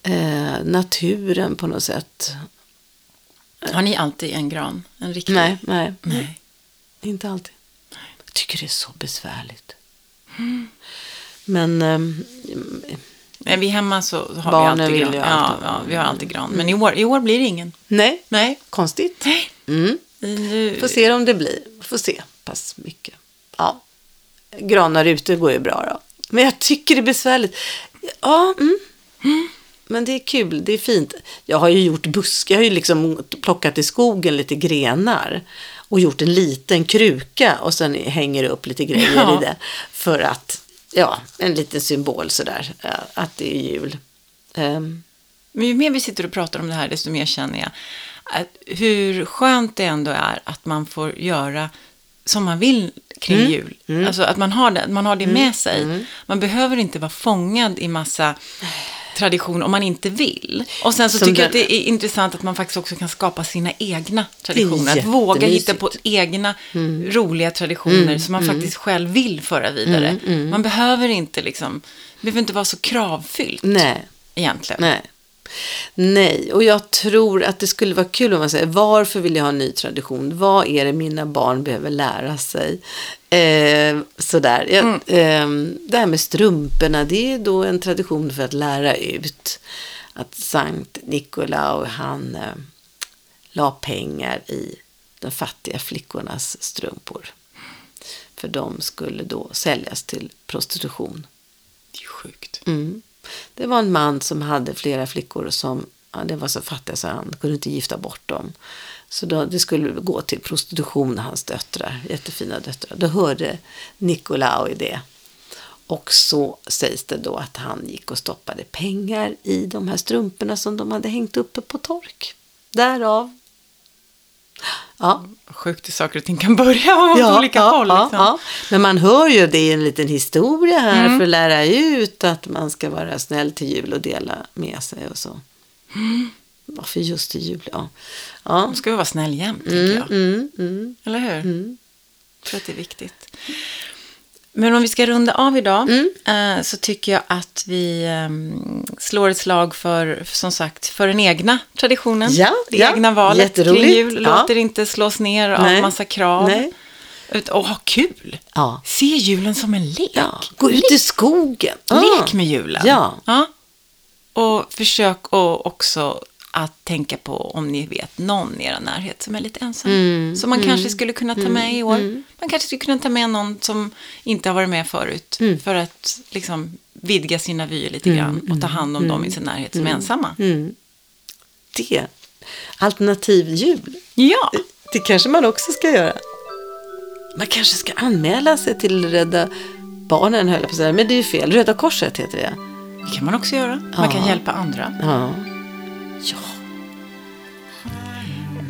[SPEAKER 2] eh, naturen på något sätt.
[SPEAKER 1] Har ni alltid en gran? En riktig?
[SPEAKER 2] Nej, nej,
[SPEAKER 1] Nej.
[SPEAKER 2] inte alltid. Jag tycker det är så besvärligt. Men ehm,
[SPEAKER 1] Nej, vi hemma så har vi
[SPEAKER 2] Barnen
[SPEAKER 1] alltid
[SPEAKER 2] vill
[SPEAKER 1] gran.
[SPEAKER 2] ju
[SPEAKER 1] Ja,
[SPEAKER 2] alltid-
[SPEAKER 1] ja, vi har alltid gran. Men i år, i år blir det ingen.
[SPEAKER 2] nej,
[SPEAKER 1] Nej.
[SPEAKER 2] konstigt.
[SPEAKER 1] Nej.
[SPEAKER 2] Mm.
[SPEAKER 1] Nu,
[SPEAKER 2] Får se om det blir. Får se. Pass mycket. Ja. Granar ute går ju bra då. Men jag tycker det är besvärligt. Ja, mm. Men det är kul, det är fint. Jag har ju gjort buskar, jag har ju liksom plockat i skogen lite grenar och gjort en liten kruka och sen hänger upp lite grejer
[SPEAKER 1] Ja.
[SPEAKER 2] i det. För att, ja, en liten symbol sådär, ja, att det är jul. Ehm,
[SPEAKER 1] Men ju mer vi sitter och pratar om det här, desto mer känner jag att hur skönt det ändå är att man får göra som man vill kring
[SPEAKER 2] Mm.
[SPEAKER 1] jul. Alltså att man har det, man har det med sig. Man behöver inte vara fångad i massa tradition om man inte vill. Och sen så
[SPEAKER 2] Som
[SPEAKER 1] tycker jag att
[SPEAKER 2] den-
[SPEAKER 1] det är intressant att man faktiskt också kan skapa sina egna traditioner. Att våga hitta på egna roliga traditioner som man faktiskt själv vill föra vidare. Man behöver inte liksom, det behöver inte vara så kravfyllt
[SPEAKER 2] nej.
[SPEAKER 1] egentligen.
[SPEAKER 2] Nej. Nej, och jag tror att det skulle vara kul om man säger varför vill jag ha en ny tradition? Vad är det mina barn behöver lära sig? Eh, sådär. Jag, eh, det här med strumporna, det är då en tradition för att lära ut att Sankt Nikolaus, han eh, la pengar i de fattiga flickornas strumpor. För de skulle då säljas till prostitution.
[SPEAKER 1] Det är ju sjukt.
[SPEAKER 2] Mm. Det var en man som hade flera flickor som ja, det var så fattiga så han kunde inte gifta bort dem. Så då, det skulle gå till prostitution, hans döttrar, jättefina döttrar. Då hörde Nicolao i det. Och så sägs det då att han gick och stoppade pengar i de här strumporna som de hade hängt uppe på tork. Därav. Ja,
[SPEAKER 1] Sjukt hur saker och ting kan börja åt olika håll.
[SPEAKER 2] ja,
[SPEAKER 1] Liksom.
[SPEAKER 2] ja. Men man hör ju, det är en liten historia här för att lära ut att man ska vara snäll till jul och dela med sig och så. Varför just till jul? Ja. ja.
[SPEAKER 1] Då ska vi vara snäll jämt, tänker jag.
[SPEAKER 2] Mm, mm.
[SPEAKER 1] Eller hur? Jag tror att det är viktigt. Men om vi ska runda av idag
[SPEAKER 2] Mm.
[SPEAKER 1] eh, så tycker jag att vi ehm, slår ett slag för, som sagt, för den egna traditionen.
[SPEAKER 2] Ja,
[SPEAKER 1] det
[SPEAKER 2] ja.
[SPEAKER 1] egna valet kring jul.
[SPEAKER 2] Ja.
[SPEAKER 1] Låt er inte slås ner av
[SPEAKER 2] Nej.
[SPEAKER 1] massa krav.
[SPEAKER 2] Nej.
[SPEAKER 1] Ut- Och ha kul.
[SPEAKER 2] Ja.
[SPEAKER 1] Se julen som en lek.
[SPEAKER 2] Ja, gå ut i skogen.
[SPEAKER 1] Lek med julen.
[SPEAKER 2] Ja.
[SPEAKER 1] Och försök och också att tänka på om ni vet någon i er närhet som är lite ensam.
[SPEAKER 2] Mm,
[SPEAKER 1] som man kanske skulle kunna ta med i år. Man kanske skulle kunna ta med någon som inte har varit med förut.
[SPEAKER 2] Mm.
[SPEAKER 1] För att liksom vidga sina vyer lite grann och ta hand om dem i sin närhet som är ensamma.
[SPEAKER 2] Mm. Det. Alternativ jul.
[SPEAKER 1] Ja,
[SPEAKER 2] Det kanske man också ska göra. Man kanske ska anmäla sig till Rädda Barnen, höll jag på att säga. Men det är ju fel. Röda Korset heter det.
[SPEAKER 1] det kan man också göra. Man
[SPEAKER 2] Ja.
[SPEAKER 1] kan hjälpa andra.
[SPEAKER 2] Ja. Ja.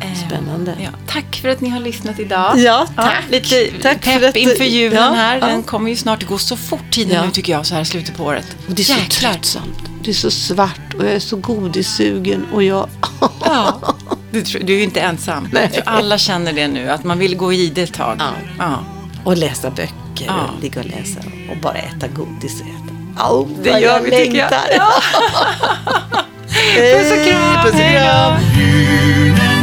[SPEAKER 1] Eh,
[SPEAKER 2] Spännande.
[SPEAKER 1] Ja, tack för att ni har lyssnat idag.
[SPEAKER 2] Ja, tack.
[SPEAKER 1] lite
[SPEAKER 2] Tack för
[SPEAKER 1] pepp
[SPEAKER 2] att-
[SPEAKER 1] inför julen
[SPEAKER 2] ja,
[SPEAKER 1] här.
[SPEAKER 2] ja.
[SPEAKER 1] Den kommer ju snart. Det går så fort tiden
[SPEAKER 2] Ja.
[SPEAKER 1] nu tycker jag, så här i slutet på året.
[SPEAKER 2] Och det är så
[SPEAKER 1] Jäklar.
[SPEAKER 2] tröttsamt. Det är så svart och jag är så godissugen och jag...
[SPEAKER 1] Ja. Du, tror- du är ju inte ensam.
[SPEAKER 2] Nej.
[SPEAKER 1] Jag tror alla känner det nu, att man vill gå i det ett tag.
[SPEAKER 2] Ja.
[SPEAKER 1] Ja.
[SPEAKER 2] Och läsa böcker
[SPEAKER 1] Ja.
[SPEAKER 2] och ligga och läsa och bara äta godis och äta. Oh,
[SPEAKER 1] Det gör vi, tycker jag.
[SPEAKER 2] Ja.
[SPEAKER 1] Puss och kram,
[SPEAKER 2] Puss och